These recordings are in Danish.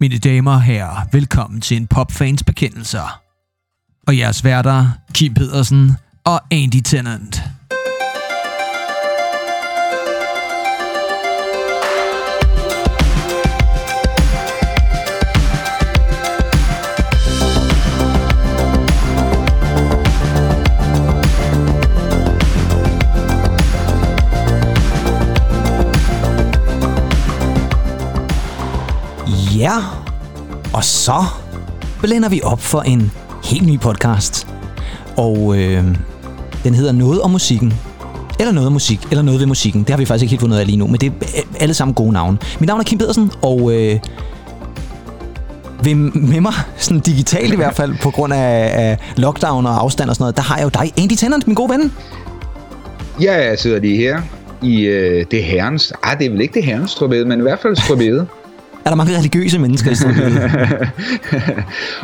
Mine damer og herrer, velkommen til en popfans bekendelser. Og jeres værter, Kim Pedersen og Andy Tennant. Ja, og så blænder vi op for en helt ny podcast. Og øh, den hedder Noget om musikken. Eller noget om musik, eller noget ved musikken. Det har vi faktisk ikke helt fundet af lige nu, men det er alle sammen gode navne. Mit navn er Kim Pedersen, og øh, ved, med mig, sådan digitalt i hvert fald, på grund af, af lockdown og afstand og sådan noget, der har jeg jo dig, Andy Tennant, min gode ven. Ja, jeg sidder lige her i øh, det herrens... Ah, det er vel ikke det herrens strøbede, men i hvert fald strøbede. Er der mange religiøse mennesker i stedet?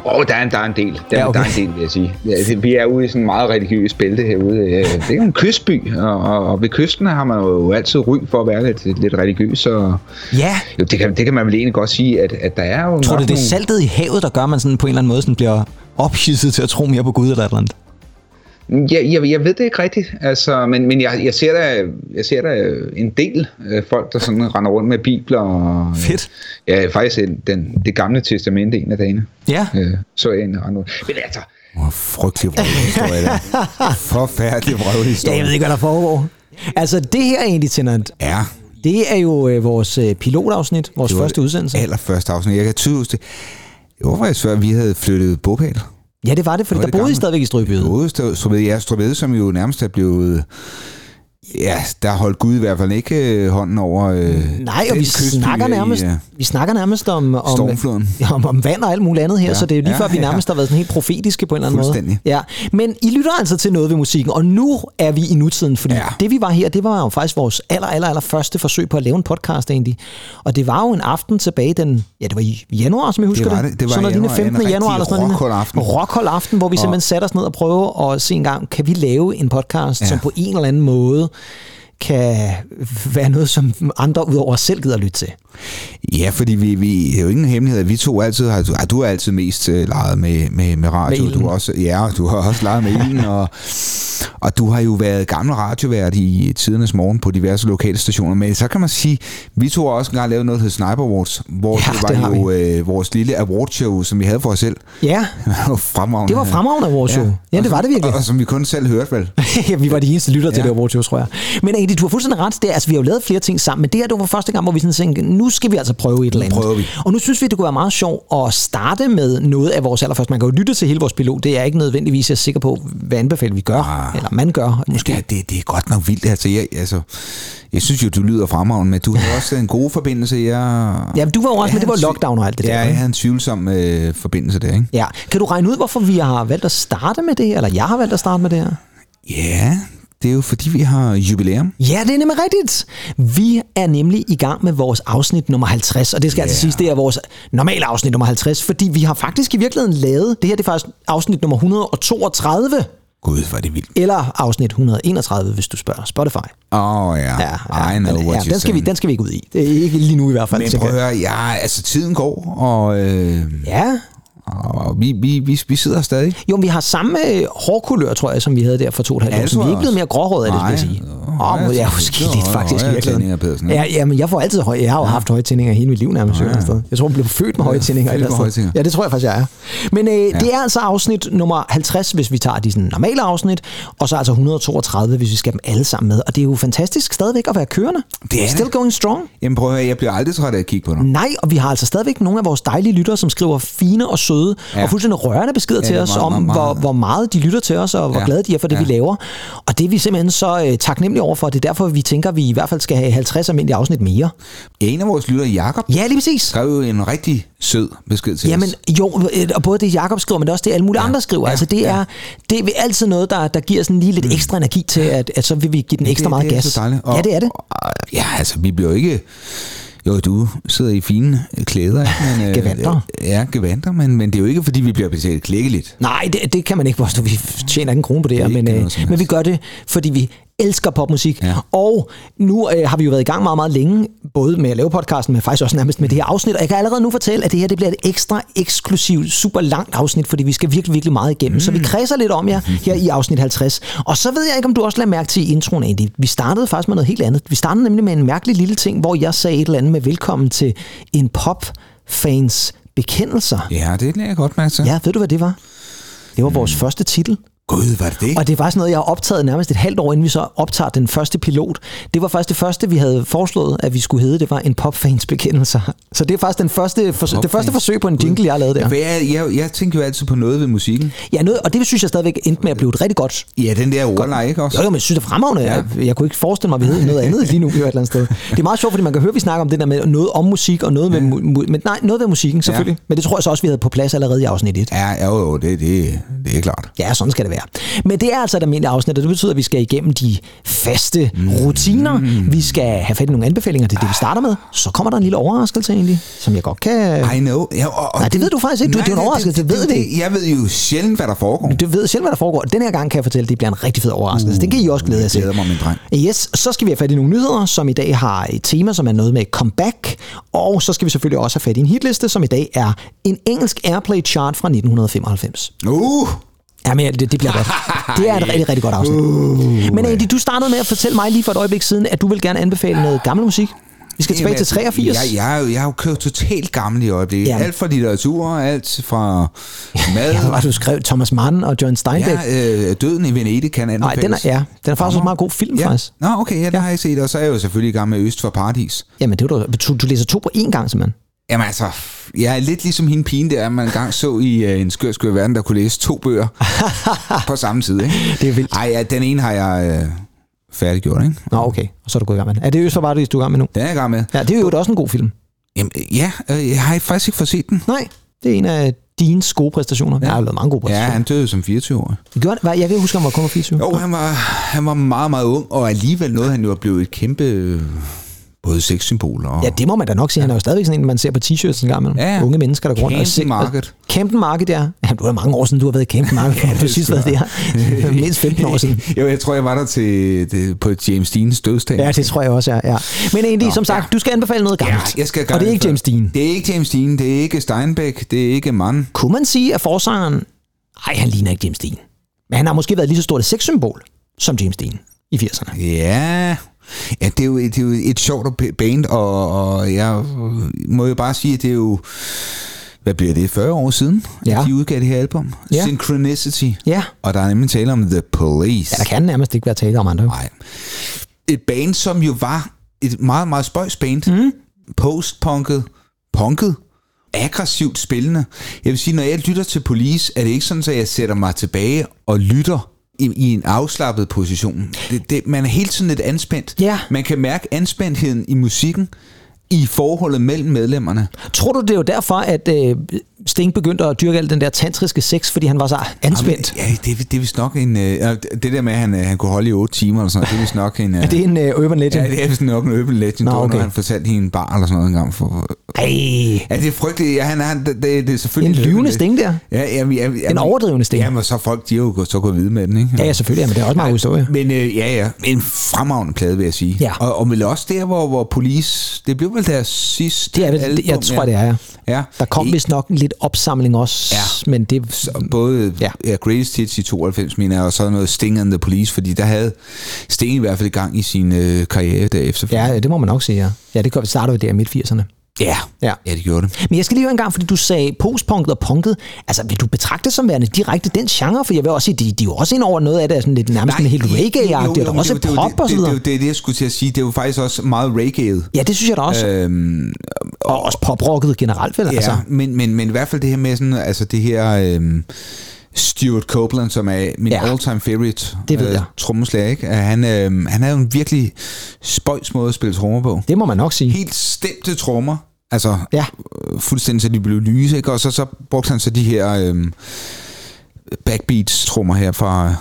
Åh, oh, der, er en, der er en del. Der, Ja, okay. der er en del, vil jeg sige. Ja, Vi er ude i sådan en meget religiøs bælte herude. Øh, Det er jo en kystby, og, og, og ved kysten har man jo altid ry for at være lidt, lidt religiøs. Og, ja. jo, det kan, det kan man vel egentlig godt sige, at, at der er jo... Tror du, det er nogle- saltet i havet, der gør, man sådan på en eller anden måde sådan bliver ophidset til at tro mere på Gud eller et eller andet? Ja, jeg, jeg ved det ikke rigtigt, altså, men, men jeg, jeg, ser der, jeg ser der en del øh, folk, der sådan render rundt med bibler. Og, Fedt. Ja, faktisk en- den, det gamle testamente en af dagene. Ja. Øh, så jeg en rende rundt. Men altså, Hvor frygtelig vrøvlehistorie der. Forfærdelig Ja, vrøvlehistorie. jeg ved ikke, hvad der foregår. Altså, det her egentlig, Tennant, Ja, det er jo øh, vores øh, pilotafsnit, vores første udsendelse. Allerførste afsnit. Jeg kan tydeligt det. Det var faktisk før, vi havde flyttet bopæl. Ja, det var det, for Det var der boede I stadigvæk i Strøbyet. Både Strøvede, ja, Strøvede, som jo nærmest er blevet... Ja, der holdt Gud i hvert fald ikke øh, hånden over øh, Nej, og vi snakker i, nærmest, øh, vi snakker nærmest om, om, Stormfloden. ja, om, om vand og alt muligt andet her, ja, Ja, så det er jo lige ja, før, vi ja. nærmest har været sådan helt profetiske på en eller anden måde. Ja. Men I lytter altså til noget ved musikken, og nu er vi i nutiden, fordi ja. Ja. det vi var her, det var jo faktisk vores aller, aller, aller første forsøg på at lave en podcast egentlig. Og det var jo en aften tilbage den, ja det var i januar, som jeg husker Det var det. Det var sådan i noget januar. 15. En januar eller sådan rockhold aften. Rockhold aften, hvor vi simpelthen satte os ned og prøve at se en gang, kan vi lave en podcast, ja. Ja. som på en eller anden måde kan være noget, som andre udover os selv gider lytte til. Ja, fordi vi, vi, det er jo ingen hemmelighed, at vi to altid har, du, ah, du har altid mest øh, leget med, med, med radio, Med du har også, ja, du har også leget med ilden, og, og du har jo været gammel radiovært i tidernes morgen på diverse lokale stationer, men så kan man sige, vi to har også engang lavet noget, der hedder Sniper Awards, hvor Ja, det det var jo øh, vores lille awardshow, som vi havde for os selv. Ja, Det fremragende. det var fremragende af vores show. Ja, det var det virkelig. Og, og som vi kun selv hørte vel. ja, vi var de eneste lytter til Ja. det Awards show, tror jeg. Men Andy, du har fuldstændig ret. Det altså, vi har jo lavet flere ting sammen, men det her det var første gang, hvor vi sådan tænkte, nu skal vi altså prøve et eller andet. prøver vi. Og nu synes vi, det kunne være meget sjovt at starte med noget af vores allerførste. Man kan jo lytte til hele vores pilot. Det er ikke nødvendigvis, jeg er sikker på, hvad anbefaler vi gør, Ah. eller man gør. Måske. Ja, det, det er godt nok vildt. Altså, jeg, altså, jeg synes jo, du lyder fremragende, men du har også en god forbindelse. Jeg, Ja, men du var jo også, Jeg men det var lockdown og alt det ja, der. jeg ikke? havde en tvivlsom øh, forbindelse der, ikke? Ja. Kan du regne ud, hvorfor vi har valgt at starte med det her, eller jeg har valgt at starte med det her? Ja, det er jo fordi, vi har jubilæum. Ja, det er nemlig rigtigt. Vi er nemlig i gang med vores afsnit nummer 50, og det skal yeah. altså siges, det er vores normale afsnit nummer 50, fordi vi har faktisk i virkeligheden lavet, det her det er faktisk afsnit nummer 132, Gud, hvor er det vildt. eller afsnit 131, hvis du spørger Spotify. Åh oh, ja, Ja, I know what ja, den, skal vi, den skal vi ikke ud i. Det er ikke lige nu i hvert fald. Men prøv at jeg. høre, ja, altså tiden går, og, øh, Ja, og vi, vi, vi, vi sidder stadig. jo, vi har samme øh, hårkulør, tror jeg, som vi havde der for to og et halvt Ja, år siden. Vi er ikke blevet mere gråhåret af det, skal jeg sige. Åh, ja, oh, jeg er så- måske lidt faktisk virkelig. Ja, ja, men jeg får altid høje. Jeg har jo haft høje tændinger hele mit liv nærmest. Ja, ja. Jeg tror, jeg blev født med høje tændinger. sted. høje. Ja, det tror jeg faktisk, jeg er. Men øh, ja. det er altså afsnit nummer 50, hvis vi tager de sådan, normale afsnit, og så altså 132, hvis vi skal dem alle sammen med. Og det er jo fantastisk stadigvæk at være kørende. Det er Still det. going strong. Jamen prøv at høre, jeg bliver aldrig træt af at kigge på dig. Nej, og vi har altså stadigvæk nogle af vores dejlige lyttere, som skriver fine og søde Ja. og fuldstændig rørende beskeder Ja, til os meget, om, meget, meget. Hvor, hvor meget de lytter til os, og hvor Ja. glade de er for det, Ja. vi laver. Og det er vi simpelthen så øh, taknemmelige over for. Det er derfor, vi tænker, at vi i hvert fald skal have 50 almindelige afsnit mere. En af vores lyttere, Jakob, Ja, lige præcis. skrev jo en rigtig sød besked til Jamen os. jo, øh, og både det Jakob skriver, men også det alle mulige ja. andre skriver. Ja. Altså det er, det er altid noget, der, der giver sådan lige lidt ekstra energi til, at, at så vil vi give den ekstra det, meget det er gas. så dejligt. ja, det er det. Og, ja, altså, vi bliver jo ikke... Jo, du sidder i fine klæder? Men, øh, Gevanter. Ja, gevanter, men, men det er jo ikke, fordi vi bliver betalt klækkeligt. Nej, det, det kan man ikke påstå. Vi tjener ikke en krone på det her, Det er men, øh, men vi gør det, fordi vi elsker popmusik. Ja. Og nu øh, har vi jo været i gang meget, meget længe, både med at lave podcasten, men faktisk også nærmest med det her afsnit. Og jeg kan allerede nu fortælle, at det her det bliver et ekstra eksklusivt, super langt afsnit, fordi vi skal virkelig, virkelig meget igennem. Mm. Så vi kredser lidt om jer her i afsnit 50. Og så ved jeg ikke, om du også lader mærke til i introen, Andy. Vi startede faktisk med noget helt andet. Vi startede nemlig med en mærkelig lille ting, hvor jeg sagde et eller andet med velkommen til en pop-fans bekendelser. Ja, det lader jeg godt mærke til. Ja, ved du, hvad det var? Det var vores første titel. Gud, var det det? Og det er faktisk noget, jeg har optaget nærmest et halvt år, inden vi så optager den første pilot. Det var faktisk det første, vi havde foreslået, at vi skulle hedde. Det var en popfans bekendelser. Så det er faktisk den første forsøg, det første forsøg på en jingle, jeg har lavet der. Jeg, jeg, jeg tænker jo altid på noget ved musikken. Ja, noget, og det synes jeg stadigvæk endte med at blive et rigtig godt. Ja, den der ordleje, ikke også? Jo, jo, men jeg synes, det er fremragende. Ja. Jeg, jeg, kunne ikke forestille mig, at vi hed noget andet lige nu et eller andet sted. Det er meget sjovt, fordi man kan høre, at vi snakker om det der med noget om musik og noget, ja. med, mu- men nej, noget ved musikken selvfølgelig. Ja. Men det tror jeg så også, vi havde på plads allerede i afsnit 1. Ja, jo, jo, det, det, det er klart. Ja, sådan skal det være. Men det er altså et almindeligt afsnit, og det betyder, at vi skal igennem de faste rutiner. Vi skal have fat i nogle anbefalinger, det er det, vi starter med. Så kommer der en lille overraskelse egentlig, som jeg godt kan... I know. Ja, og, og Nej, det ved du faktisk ikke. Du- det er en overraskelse, det ved vi. Jeg ved jo sjældent, hvad der foregår. Du ved selv, hvad der foregår. Den her gang kan jeg fortælle, at det bliver en rigtig fed overraskelse. Uh, det kan I også glæde jer Jeg til. glæder mig, min dreng. Yes, så skal vi have fat i nogle nyheder, som i dag har et tema, som er noget med comeback. Og så skal vi selvfølgelig også have fat i en hitliste, som i dag er en engelsk Airplay chart fra 1995. Uh! Jamen, ja, det, det bliver godt. Det er et rigtig, rigtig godt afsnit. Uh, Men Andy, du startede med at fortælle mig lige for et øjeblik siden, at du vil gerne anbefale noget gammel musik. Vi skal tilbage til 83. Jeg, jeg, jeg har jo kørt totalt gammel i øjeblikket. Jamen. Alt fra litteratur, alt fra mad. Ja, du skrev Thomas Mann og John Steinbeck. Ja, øh, Døden i Venedig kan Nej, anbefales. den er, ja, den er faktisk en meget god film, ja. faktisk. Nå, okay, ja, den har jeg set. Og så er jeg jo selvfølgelig i gang med Øst for Paradis. Jamen, det var du, du, du læser to på én gang, simpelthen. Jamen altså, jeg er lidt ligesom hende pigen der, man engang så i uh, en skør, skør verden, der kunne læse to bøger på samme tid. Ikke? Det er vildt. Ej, ja, den ene har jeg uh, færdiggjort, ikke? Nå, okay. Og så er du gået i gang med den. Er det Øst for Paradis, du er i gang med nu? Den er jeg i gang med. Ja, det er jo også en god film. Jamen, ja, øh, jeg har faktisk ikke fået set den. Nej, det er en af dine gode præstationer. Ja. Jeg har lavet mange gode Ja, præstationer. han døde som 24 år. Gjorde, hvad, jeg kan huske, han var kun var 24. Jo, han var, han var meget, meget ung, og alligevel nåede han jo at blive et kæmpe øh, både sexsymbol og... Ja, det må man da nok sige. Han er jo stadigvæk sådan en, man ser på t-shirts en gang med Ja, ja. unge mennesker, der går rundt og Camden Market. Camden Market, ja. ja. du er mange år siden, du har været i Camden Market. ja, det præcis, er hvad det er. Mindst 15 år siden. jo, jeg tror, jeg var der til, det, på James Deans dødsdag. Ja, det tror jeg også, ja. ja. Men egentlig, Nå, som sagt, ja. du skal anbefale noget Ja, gammelt. jeg skal og det er ikke James Dean. Det er ikke James Dean, det er ikke Steinbeck, det er ikke Mann. Kunne man sige, at forsangeren... Ej, han ligner ikke James Dean. Men han har måske været lige så stort et sexsymbol som James Dean i 80'erne. Ja, ja det, er jo, det er jo et sjovt band, og, og jeg må jo bare sige, at det er jo, hvad bliver det, 40 år siden, Ja. at de udgav det her album? Ja. Synchronicity. Ja, Og der er nemlig tale om The Police. ja der kan nærmest ikke være tale om andre. Nej. Et band, som jo var et meget, meget spøjs band. Mm. Postpunket, punket, aggressivt spillende. Jeg vil sige, når jeg lytter til Police, er det ikke sådan, at jeg sætter mig tilbage og lytter i, i en afslappet position. Det, det, man er hele tiden lidt anspændt. Ja. Man kan mærke anspændtheden i musikken, i forholdet mellem medlemmerne. Tror du, det er jo derfor, at øh, Sting begyndte at dyrke al den der tantriske sex, fordi han var så anspændt? Jamen, Ja, det, er- det er vist nok en... Øh, ja, det der med, at han, øh, han kunne holde i otte timer, eller sådan noget, det er vist nok en... Øh, Er det en øh, urban legend? Ja, det er vist nok en urban legend, Nå, okay. når han fortalte i en bar eller sådan noget engang. For, Ej, ja, det er frygteligt. Ja, han, han, det, det er selvfølgelig... en lyvende Sting der. Ja, jamen, jamen, En overdrivende Sting. Jamen, så folk, de har jo så gået videre med den, ikke? Ja, ja, selvfølgelig, ja, men det er også meget historie. Men øh, ja, ja, en fremragende plade, vil jeg sige. Ja. Og, og vel også der, hvor, hvor Police... Det blev vel deres sidste Det er vel, album, jeg tror, det er, ja. Ja. Der kom I- vist nok lidt opsamling også, Ja. men det... Så både Ja. ja. Ja, Greatest Hits i 92, mener jeg, og så noget Sting and the Police, fordi der havde Sting i hvert fald i gang i sin øh, karriere derefter. Ja, det må man nok sige, ja. Ja, det startede jo der i midt-80'erne. Ja. Ja. ja, det gjorde det. Men jeg skal lige høre en gang, fordi du sagde postpunket og punket. Altså, vil du betragte det som værende direkte den genre? For jeg vil også sige, de, de er jo også ind over noget af det, er sådan lidt nærmest en helt reggae-agtigt, og der er også det, pop det, og så det, det, det, det, er det, jeg skulle til at sige. Det er jo faktisk også meget reggae'et. Ja, det synes jeg da også. Øhm, og også poprocket generelt, vel? ja, Altså. men, men, men i hvert fald det her med sådan, altså det her øhm, Stuart Copeland, som er min Ja. all-time favorite Det ved jeg. trommeslager, ikke? Han, øhm, han havde en virkelig spøjs måde at spille trommer på. Det må man nok sige. Helt stemte trommer. Altså, Ja. øh, fuldstændig så de blev lyse, ikke? Og så, så brugte han så de her øhm, backbeats trommer her fra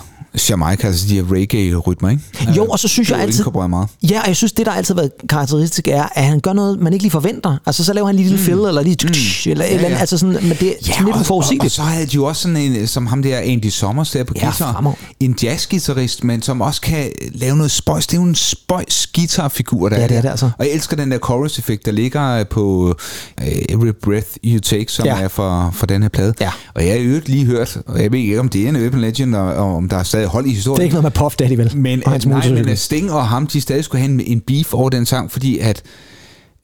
Jamaica, altså de her reggae-rytmer, ikke? Jo, og så synes jeg altid... meget. Ja, og jeg synes, det der altid har været karakteristisk er, at han gør noget, man ikke lige forventer. Altså, så laver han lige en lille fill, eller lige... Mm. Eller, eller, ja. altså sådan, men det er sådan lidt og, og, og, uforudsigeligt. så havde de jo også sådan en, som ham der Andy Sommers der på Ja, guitar. fremragende. En jazzgitarrist, men som også kan lave noget spøjs. Det er jo en spøjs guitarfigur, der Ja, det er det altså. Og jeg elsker den der chorus-effekt, der ligger på uh, Every Breath You Take, som Ja. er for, for den her plade. Ja. Og jeg har i øvrigt lige hørt, og jeg ved ikke, om det er en urban legend, og, og om der er stadig hold i historien. Det er ikke noget med Puff Daddy, vel? Men, og hans nej, men at Sting og ham, de stadig skulle have en, en beef over den sang, fordi at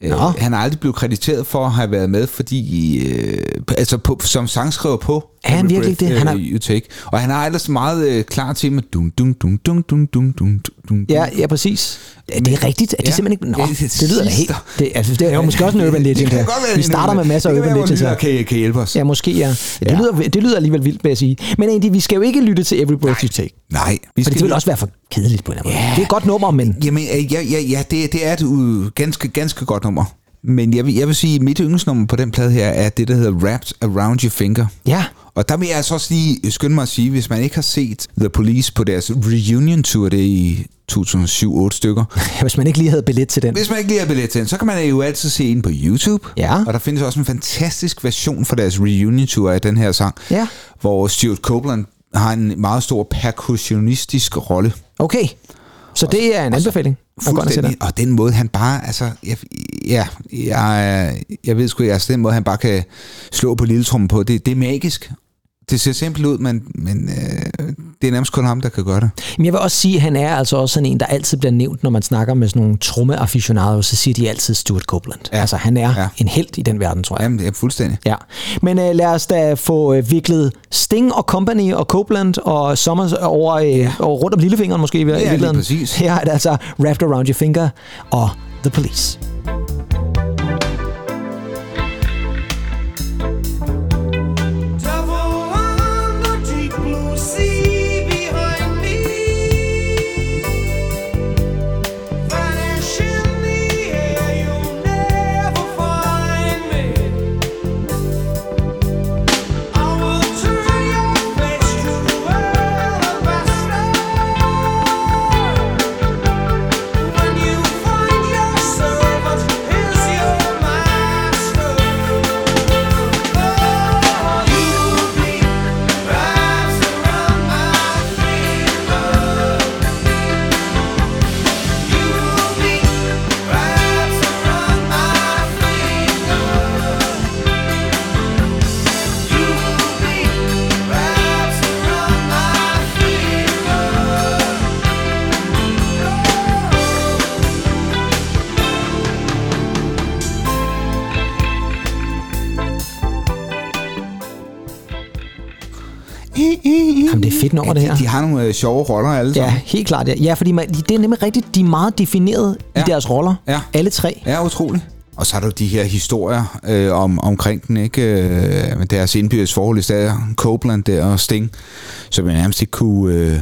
øh, han er aldrig blevet krediteret for at have været med, fordi øh, altså på, som sangskriver på Er han virkelig Breath, det? Han øh, er- You Take. Og han har ellers meget øh, klar til med dum dum dum dum dum dum dum dum. Ja, ja, præcis. Ja, det er rigtigt. Er det Ja. simpelthen ikke... Nå, Det er det det lyder da helt... Det, altså, det er jo måske også en urban legend Det her. Vi det er starter med masser af det urban legends her. Kan, kan hjælpe os. Ja, måske ja. ja. Det, Ja. lyder, det lyder alligevel vildt, vil jeg sige. Men egentlig, vi skal jo ikke lytte til Every Breath You Take. Nej, vi For det vil også være for kedeligt på en eller anden måde. Det er et godt nummer, men... Jamen, ja, ja, ja det, det er et ganske, ganske godt nummer. Men jeg vil, jeg vil sige, at mit yndlingsnummer på den plade her er det, der hedder Wrapped Around Your Finger. Ja, Og der vil jeg altså også lige skynde mig at sige, hvis man ikke har set The Police på deres reunion tour, det er i 2007-8 stykker. hvis man ikke lige havde billet til den. Hvis man ikke lige har billet til den, så kan man jo altid se den på YouTube. Ja. Og der findes også en fantastisk version for deres reunion tour af den her sang, Ja. hvor Stuart Copeland har en meget stor percussionistisk rolle. Okay. Så det er en anbefaling. og. Fuldstændig. Og den måde, han bare, altså, jeg, ja, jeg, jeg ved sgu altså den måde, han bare kan slå på lille på, det, det er magisk. Det ser simpelt ud, men, men øh, det er nærmest kun ham, der kan gøre det. Men jeg vil også sige, at han er altså også sådan en, der altid bliver nævnt, når man snakker med sådan nogle trommeaficionader, så siger de altid Stuart Copeland. Ja. Ja. Altså, han er ja. Ja. en held i den verden, tror jeg. Jamen, det er fuldstændig. Ja, men øh, lad os da få øh, viklet Sting og Company og Copeland og Summers over, øh, ja. over rundt om lillefingeren måske i lige virkeligheden. præcis. Her er det altså Wrapped Around Your Finger og The Police. Jamen, det er fedt nummer, det her. De, de har nogle øh, sjove roller alle Ja, sammen. helt klart. Ja, ja fordi man, det er nemlig rigtigt, de er meget defineret ja. i Ja. deres roller. Ja. Alle tre. Ja, utroligt. Og så er der jo de her historier øh, om, omkring den, ikke? Øh, deres indbyrdes forhold i stedet. Copeland der og Sting, som jeg nærmest ikke kunne øh,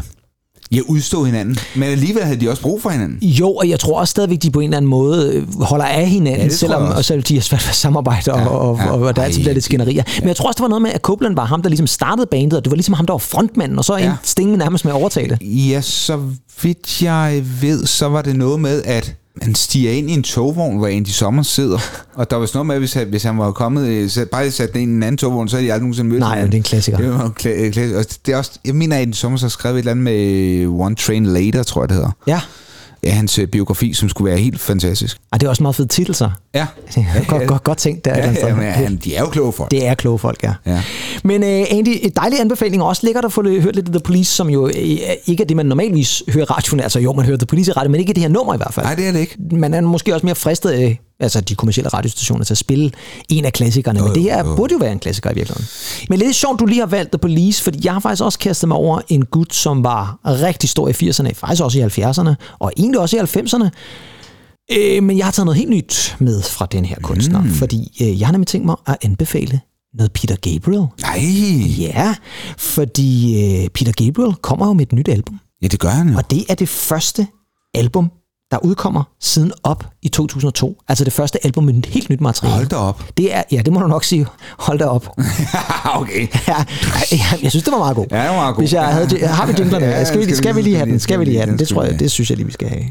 ja, udstå hinanden. Men alligevel havde de også brug for hinanden. Jo, og jeg tror også stadigvæk, de på en eller anden måde øh, holder af hinanden, Ja, det selvom og selvom de har svært ved at samarbejde, og, Ja, og, og, ja. og, og der altid bliver lidt skænderier. Men jeg tror også, der var noget med, at Copeland var ham, der ligesom startede bandet, og det var ligesom ham, der var frontmanden, og så Ja. ja. Sting nærmest med at overtage det. Ja, så vidt jeg ved, så var det noget med, at han stiger ind i en togvogn, hvor Andy Sommers sidder. Og der var sådan noget med, at hvis han, hvis han var kommet, øh, så bare sat ind i en anden togvogn, så havde de aldrig nogensinde mødt Nej, det er en klassiker. Det var en kla- kla- og det er også, jeg mener, at Andy Sommers har skrevet et eller andet med One Train Later, tror jeg det hedder. Ja, Ja, hans øh, biografi, som skulle være helt fantastisk. og det er også en meget fed titel, så. Ja. Godt, godt, godt tænkt der. Ja, eller ja, men han, de er jo kloge folk. Det er kloge folk, ja. Ja. Men uh, Andy, et dejlig anbefaling også lækkert at få hørt lidt af The Police, som jo øh, ikke er det, man normalvis hører radioen. Altså jo, man hører The Police i radio, men ikke det her nummer i hvert fald. Nej, det er det ikke. man er måske også mere fristet af altså de kommercielle radiostationer til at spille en af klassikerne. Men det her burde jo være en klassiker i virkeligheden. Men lidt sjovt, du lige har valgt The Police, fordi jeg har faktisk også kastet mig over en gut, som var rigtig stor i 80'erne, faktisk også i 70'erne, og egentlig også i 90'erne. Øh, men jeg har taget noget helt nyt med fra den her kunstner, mm. fordi øh, jeg har nemlig tænkt mig at anbefale noget Peter Gabriel. Nej. Ja, fordi øh, Peter Gabriel kommer jo med et nyt album. Ja, det gør han jo. Og det er det første album der udkommer siden op i 2002. Altså det første album med et helt nyt materiale. Hold da op. Det er, ja, det må du nok sige. Hold da op. okay. Ja, ja, jeg synes, det var meget god. Ja, det var meget god. Hvis jeg havde, har vi jinglerne? Ja, Ja, skal, vi, skal vi lige have den? Skal vi lige have den? Det skal tror jeg, det synes jeg lige, vi skal have.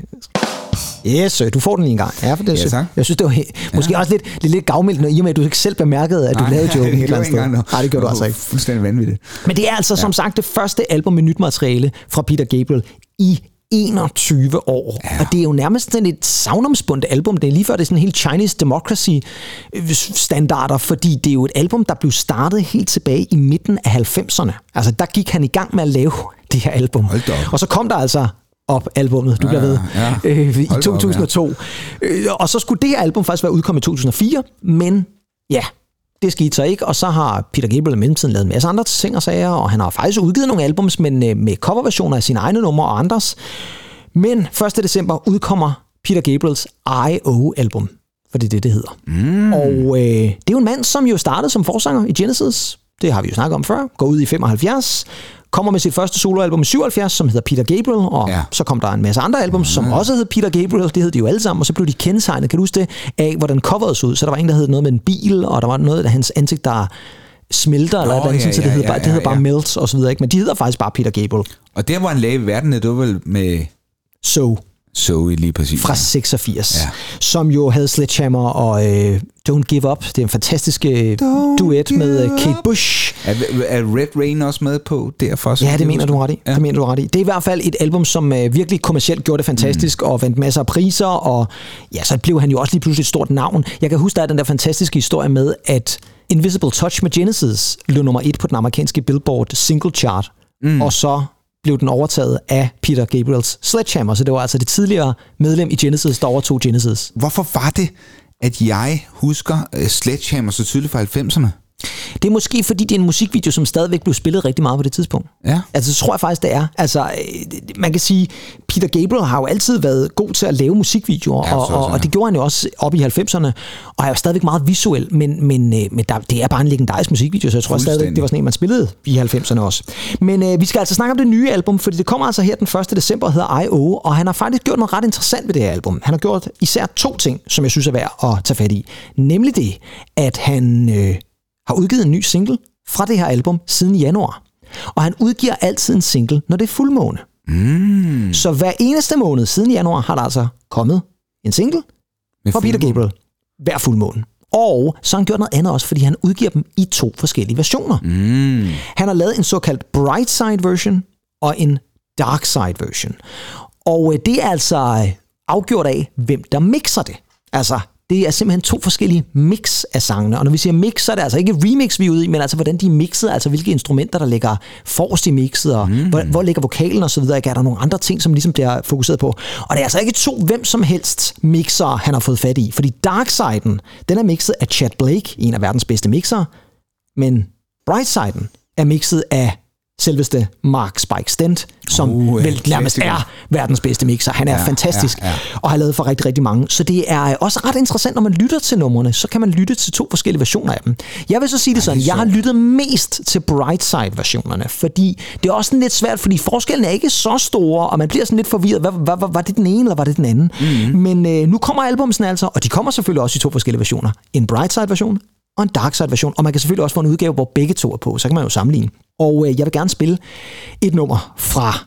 Yes, du får den lige en gang. Ja, for det, Ja, tak. Jeg synes, det var måske også lidt, lidt, lidt gavmildt, når- i og med, at du ikke selv bemærkede, at du lavede joken et eller andet sted. Nej, det gjorde du altså ikke. Fuldstændig vanvittigt. Men det er altså ja. som sagt det første album med nyt materiale fra Peter Gabriel i 21 år. Ja. Og det er jo nærmest sådan et savnomsbundet album. Det er lige før det er sådan helt Chinese Democracy øh, standarder, fordi det er jo et album, der blev startet helt tilbage i midten af 90'erne. Altså der gik han i gang med at lave det her album. Og så kom der altså op albummet, du ja, bliver ved, ja. øh, i Hold da op, 2002. Øh, og så skulle det her album faktisk være udkommet i 2004, men ja, det skete så ikke, og så har Peter Gabriel i mellemtiden lavet en masse andre ting og sager, og han har faktisk udgivet nogle albums, men øh, med coverversioner af sine egne numre og andres. Men 1. december udkommer Peter Gabriels I.O.-album, for det er det, det hedder. Mm. Og øh, det er jo en mand, som jo startede som forsanger i Genesis. Det har vi jo snakket om før. Går ud i 75. Kommer med sit første soloalbum i 77, som hedder Peter Gabriel. Og Ja. så kom der en masse andre album, som også hed Peter Gabriel. Det hed de jo alle sammen. Og så blev de kendetegnet, kan du huske det, af hvordan coveret så ud. Så der var en, der hed noget med en bil, og der var noget af hans ansigt, der smelter, eller Nå, et eller andet, ja, sådan, så det ja, hedder ja, bare, det hedder bare ja. Melt og så videre. Ikke? Men de hedder faktisk bare Peter Gabriel. Og der, hvor han lagde i verden, det var vel med So Zoe lige præcis. fra 86, Ja. som jo havde Sledgehammer og øh, Don't Give Up. Det er en fantastisk øh, duet med øh, Kate Bush. Er, er Red Rain også med på derfor? så Ja, det mener du ret i. Ja. Ja. Det mener du ret i. Det er i hvert fald et album, som øh, virkelig kommercielt gjorde det fantastisk mm. og vandt masser af priser, og ja, så blev han jo også lige pludselig et stort navn. Jeg kan huske, der er den der fantastiske historie med, at Invisible Touch med Genesis lå nummer et på den amerikanske Billboard single chart, mm. og så blev den overtaget af Peter Gabriels Sledgehammer, så det var altså det tidligere medlem i Genesis, der overtog Genesis. Hvorfor var det, at jeg husker uh, Sledgehammer så tydeligt fra 90'erne? Det er måske, fordi det er en musikvideo, som stadigvæk blev spillet rigtig meget på det tidspunkt. Ja. Altså, så tror jeg faktisk, det er. Altså, øh, man kan sige, Peter Gabriel har jo altid været god til at lave musikvideoer, Ja, og, og, og det gjorde han jo også op i 90'erne, og er jo stadigvæk meget visuel, men, men, øh, men der, det er bare en legendarisk musikvideo, så jeg tror stadigvæk, det var sådan en, man spillede i 90'erne også. Men øh, vi skal altså snakke om det nye album, fordi det kommer altså her den 1. december og hedder I.O., og han har faktisk gjort noget ret interessant ved det her album. Han har gjort især to ting, som jeg synes er værd at tage fat i. Nemlig det, at han øh, har udgivet en ny single fra det her album siden januar. Og han udgiver altid en single, når det er fuldmåne. Mm. Så hver eneste måned siden januar har der altså kommet en single Med fra Peter. Gabriel hver fuldmåne. Og så har han gjort noget andet også, fordi han udgiver dem i to forskellige versioner. Mm. Han har lavet en såkaldt bright side version og en dark side version. Og øh, det er altså øh, afgjort af, hvem der mixer det. Altså, det er simpelthen to forskellige mix af sangene. Og når vi siger mix, så er det altså ikke remix, vi er ude i, men altså hvordan de er mixet, altså hvilke instrumenter, der ligger forrest i mixet, og mm. hvor, hvor ligger vokalen og så videre. Er der nogle andre ting, som ligesom bliver fokuseret på? Og det er altså ikke to hvem som helst mixer, han har fået fat i. Fordi Darksiden, den er mixet af Chad Blake, en af verdens bedste mixere, men Brightsiden er mixet af selveste Mark Spike Stent, som Uh, vel nærmest er verdens bedste mixer. Han er Ja, ja, fantastisk ja, ja. og har lavet for rigtig, rigtig mange. Så det er også ret interessant, når man lytter til numrene, så kan man lytte til to forskellige versioner af dem. Jeg vil så sige det sådan, jeg har lyttet mest til Brightside-versionerne, fordi det er også sådan lidt svært, fordi forskellen er ikke så store, og man bliver sådan lidt forvirret. Hvad, hvad, hvad, var det den ene, eller var det den anden? Mm-hmm. Men øh, nu kommer albumsen altså, og de kommer selvfølgelig også i to forskellige versioner. En Brightside-version og en Darkside-version, og man kan selvfølgelig også få en udgave, hvor begge to er på, så kan man jo sammenligne. Og øh, jeg vil gerne spille et nummer fra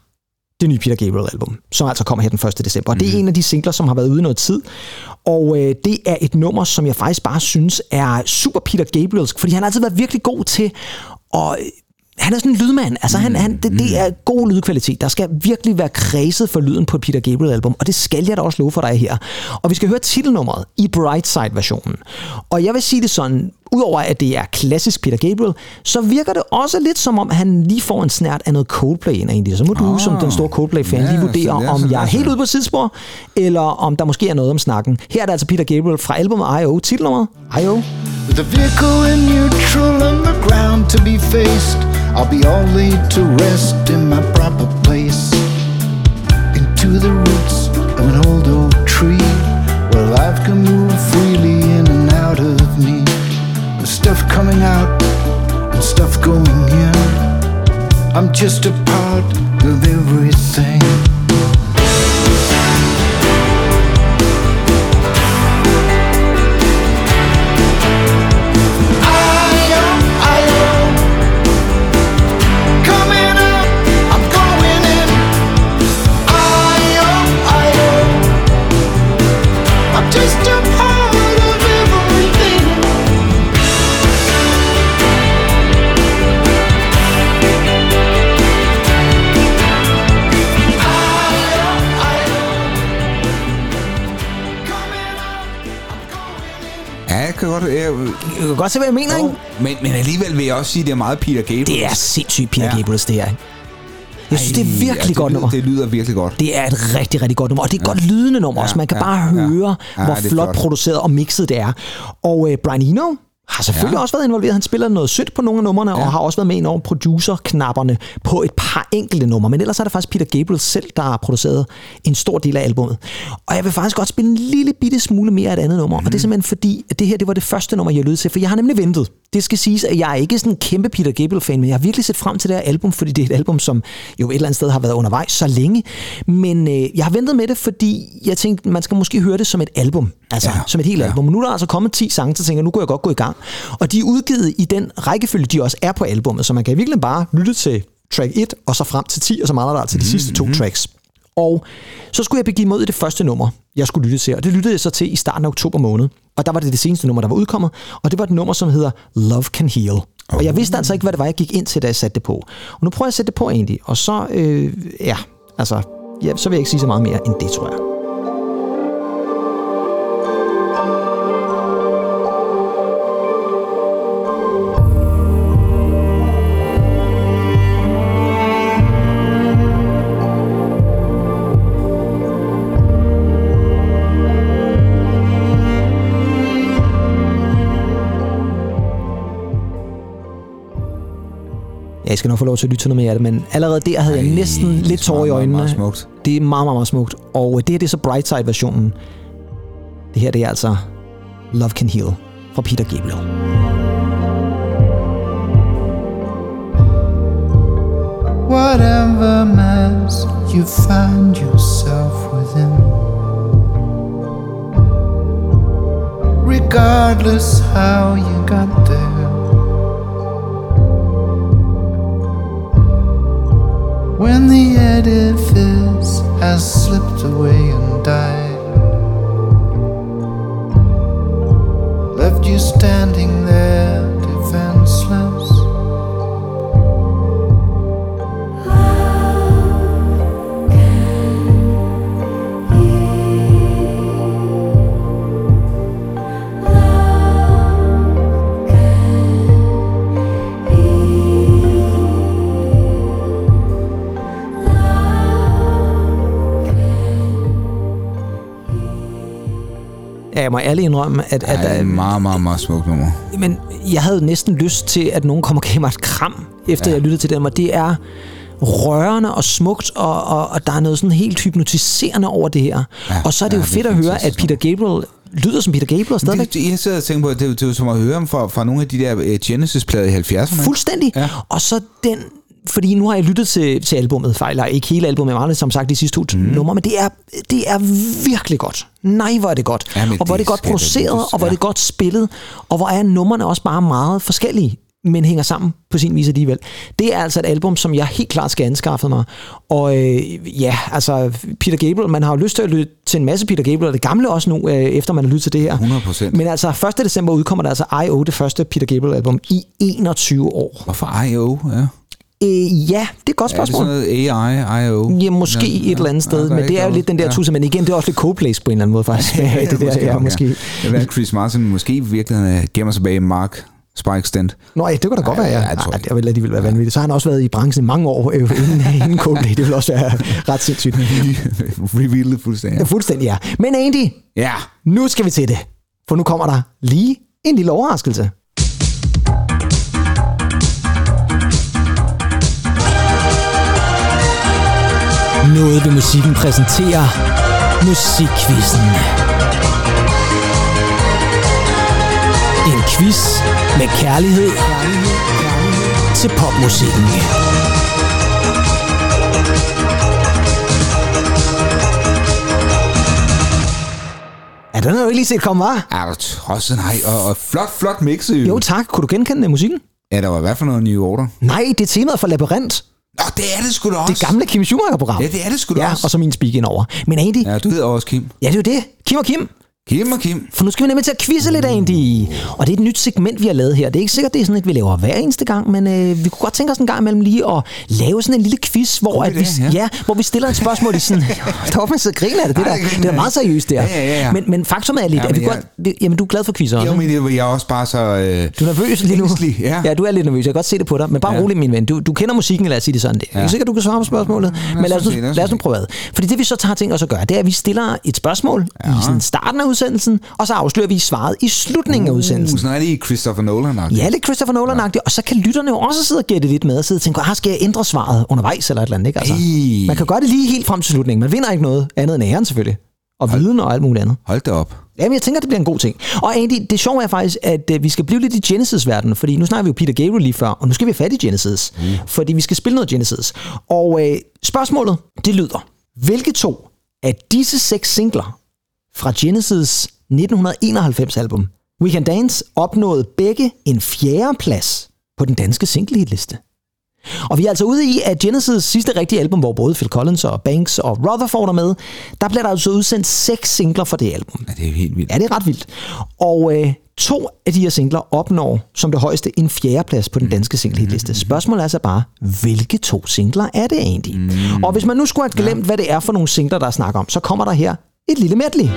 det nye Peter Gabriel-album, som altså kommer her den 1. december. Og det er en af de singler, som har været ude noget tid. Og øh, det er et nummer, som jeg faktisk bare synes er super Peter Gabrielsk, fordi han har altid været virkelig god til at... Han er sådan en lydmand. Altså, han, han, det, det er god lydkvalitet. Der skal virkelig være kredset for lyden på et Peter Gabriel-album, og det skal jeg da også love for dig her. Og vi skal høre titelnummeret i Brightside-versionen. Og jeg vil sige det sådan, udover at det er klassisk Peter Gabriel, så virker det også lidt som om, han lige får en snært af noget Coldplay ind egentlig. Så må du Ah. som den store Coldplay-fan Ja, lige vurdere, det er om jeg er helt ude på sidspor, eller om der måske er noget om snakken. Her er det altså Peter Gabriel fra albumet I.O. Titelnummeret I.O. A vehicle in neutral and the ground to be faced, I'll be all laid to rest in my proper place. Into the roots of an old oak tree, where life can move freely in and out of me. With stuff coming out and stuff going in. I'm just a part of everything. Godt. Jeg, Du kan godt se, hvad jeg mener, ikke? men, men alligevel vil jeg også sige, at det er meget Peter Gabriel. Det er sindssygt Peter Ja. Gabriels, det her. ikke? Jeg synes, det er virkelig det godt lyder, nummer. Det lyder virkelig godt. Det er et rigtig, rigtig godt nummer, og det er et godt lydende nummer også. Man kan ja, bare ja. høre, Ja, hvor er flot flot. produceret og mixet det er. Og øh, Brian Eno har selvfølgelig Ja. også været involveret. Han spiller noget sødt på nogle af numrene, og har også været med ind over producer-knapperne på et par enkelte numre. Men ellers er det faktisk Peter Gabriel selv, der har produceret en stor del af albummet. Og jeg vil faktisk godt spille en lille bitte smule mere af et andet nummer. Mm. Og det er simpelthen fordi, at det her det var det første nummer, jeg lød til. For jeg har nemlig ventet. Det skal siges, at jeg er ikke sådan en kæmpe Peter Gabriel-fan, men jeg har virkelig set frem til det her album, fordi det er et album, som jo et eller andet sted har været undervejs så længe. Men øh, jeg har ventet med det, fordi jeg tænkte, man skal måske høre det som et album. Altså, ja. Ja, som et helt ja. album. Men nu er der altså kommet 10 sange, så tænker jeg, nu kunne jeg godt gå i gang. Og de er udgivet i den rækkefølge, de også er på albummet, så man kan virkelig bare lytte til track 1, og så frem til 10, og så mangler der altså de sidste to tracks. Og så skulle jeg begive ud i det første nummer, jeg skulle lytte til, og det lyttede jeg så til i starten af oktober måned. Og der var det det seneste nummer, der var udkommet, og det var et nummer, som hedder Love Can Heal. Og jeg vidste altså ikke, hvad det var, jeg gik ind til, da jeg satte det på. Og nu prøver jeg at sætte det på egentlig, og så, øh, ja, altså, ja, så vil jeg ikke sige så meget mere end det, tror jeg. Skal nok få lov til at lytte til noget mere af det, men allerede der havde jeg Ej, næsten det er lidt tårer i meget, meget, øjnene. meget smukt. Det er meget, meget, meget smukt. Og det her det er så Brightside-versionen. Det her det er altså Love Can Heal fra Peter Gabriel. Whatever mess you find yourself within, regardless how you got there, when the edifice has slipped away and died, left you standing there Ja, jeg må ærligt indrømme, at, Ja, at, det er at meget, meget, meget smukt nummer. men jeg havde næsten lyst til, at nogen kom og gav mig et kram, efter ja. jeg lyttede til dem, og det er rørende og smukt, og, og, og der er noget sådan helt hypnotiserende over det her. Ja, og så er det ja, jo det fedt at høre, at Peter Gabriel lyder som Peter Gabriel stadigvæk. Det, jeg sidder og tænker på, at det, det er jo som at høre om fra, fra nogle af de der øh, Genesis-plader i 70'erne. Fuldstændig. Ja. Og så den fordi nu har jeg lyttet til, til albummet, fejl, ikke hele albumet, men som sagt de sidste to mm. numre, men det er, det er virkelig godt. Nej, hvor er det godt. Ja, og hvor er det det godt produceret, lyttes, og hvor er det godt spillet, og hvor er numrene også bare meget forskellige men hænger sammen på sin vis alligevel. Det er altså et album, som jeg helt klart skal anskaffe mig. Og øh, ja, altså Peter Gabriel, man har jo lyst til at lytte til en masse Peter Gabriel, og det gamle også nu, øh, efter man har lyttet til det her. 100%. Men altså 1. december udkommer der altså I.O., det første Peter Gabriel-album, i 21 år. Hvorfor I.O.? Ja. Øh, ja, det er et godt Er det spørgsmål. sådan noget AI, I.O.? Ja, måske Ja, et eller andet ja, sted, er men det er jo lidt den der Ja. tusse, men igen, det er også lidt Coldplays på en eller anden måde faktisk. Ja, det der, ja, måske. Ja. Jeg ved, Chris Martin måske i virkeligheden øh, gemmer sig bag Mark Spike Stent. Nå, ja, det kunne da godt Ej, være, ja. ja, det tror Ej, jeg. det vil alligevel være vanvittigt. Så har han også været i branchen i mange år, øh, inden, inden Coldplay. Det vil også være ret sindssygt. Revealet fuldstændig. Ja, fuldstændig, ja. Men Andy, Ja. nu skal vi til det. For nu kommer der lige en lille overraskelse. Noget ved musikken præsenterer Musikquizzen. En quiz med kærlighed til popmusikken. Ja, den har du ikke lige set komme, var? Er du tosset? Nej, og, og flot, flot mixet jo. Jo tak, kunne du genkende den musikken? Ja, der var hvad for noget New Order? Nej, det er temaet for Labyrinth. Nå, det er det sgu da også. Det gamle Kim Schumacher-program. Ja, det er det sgu da Ja, også. og så min speak over. Men ja. Ja, du hedder også Kim. ja, det er jo det. Kim og Kim. Kim og Kim. For nu skal vi nemlig til at quizze lidt, Andy. Og det er et nyt segment, vi har lavet her. Det er ikke sikkert, det er sådan et, vi laver hver eneste gang, men øh, vi kunne godt tænke os en gang imellem lige at lave sådan en lille quiz, hvor, God at vi, idé, ja. ja, hvor vi stiller et spørgsmål i sådan... Stop med at sidde og grine af det. Det, der, jeg griner det er meget seriøst, der. Ja, ja, ja, ja. Men, men faktum er lidt, Ja, at vi men godt... vi- Jamen, du er glad for quizzer Jo, men det, jeg er også bare så... Øh, Du er nervøs lige nu. Ængstelig, ja. ja, du er lidt nervøs. Jeg kan godt se det på dig. Men bare ja. Ja. rolig, min ven. Du, du kender musikken, lad os sige det sådan. Det er Ja. ikke sikkert, du kan svare på spørgsmålet. Men lad os, nu, lad os nu prøve ad. Fordi det, vi så tager ting os at gøre, det er, at vi stiller et spørgsmål ja. i sådan starten af udsendelsen, og så afslører vi svaret i slutningen af udsendelsen. uh, sådan er det i Christopher Nolan. Ja, lidt Christopher nolan ja. og så kan lytterne jo også sidde og gætte lidt med og sidde og tænke, ah, skal jeg ændre svaret undervejs eller et eller andet, ikke? Altså, Ej. man kan gøre det lige helt frem til slutningen. Man vinder ikke noget andet end æren selvfølgelig. Og viden og alt muligt andet. Hold da op. Jamen, jeg tænker, det bliver en god ting. Og Andy, det sjove er faktisk, at øh, vi skal blive lidt i Genesis-verdenen, fordi nu snakker vi jo Peter Gabriel lige før, og nu skal vi have fat i Genesis, mm. fordi vi skal spille noget Genesis. Og øh, spørgsmålet, det lyder, hvilke to af disse seks singler fra Genesis 1991-album, We Can Dance, opnåede begge en fjerde plads på den danske singlehitliste? Og vi er altså ude i, at Genesis sidste rigtige album, hvor både Phil Collins og Banks og Rutherford er med, der bliver der altså udsendt seks singler for det album. Ja, det er jo helt vildt. Ja, det er ret vildt. Og øh, to af de her singler opnår som det højeste en fjerdeplads på den danske singlehitliste. Spørgsmålet er altså bare, hvilke to singler er det egentlig? Mm. Og hvis man nu skulle have glemt, hvad det er for nogle singler, der er snak om, så kommer der her et lille medley.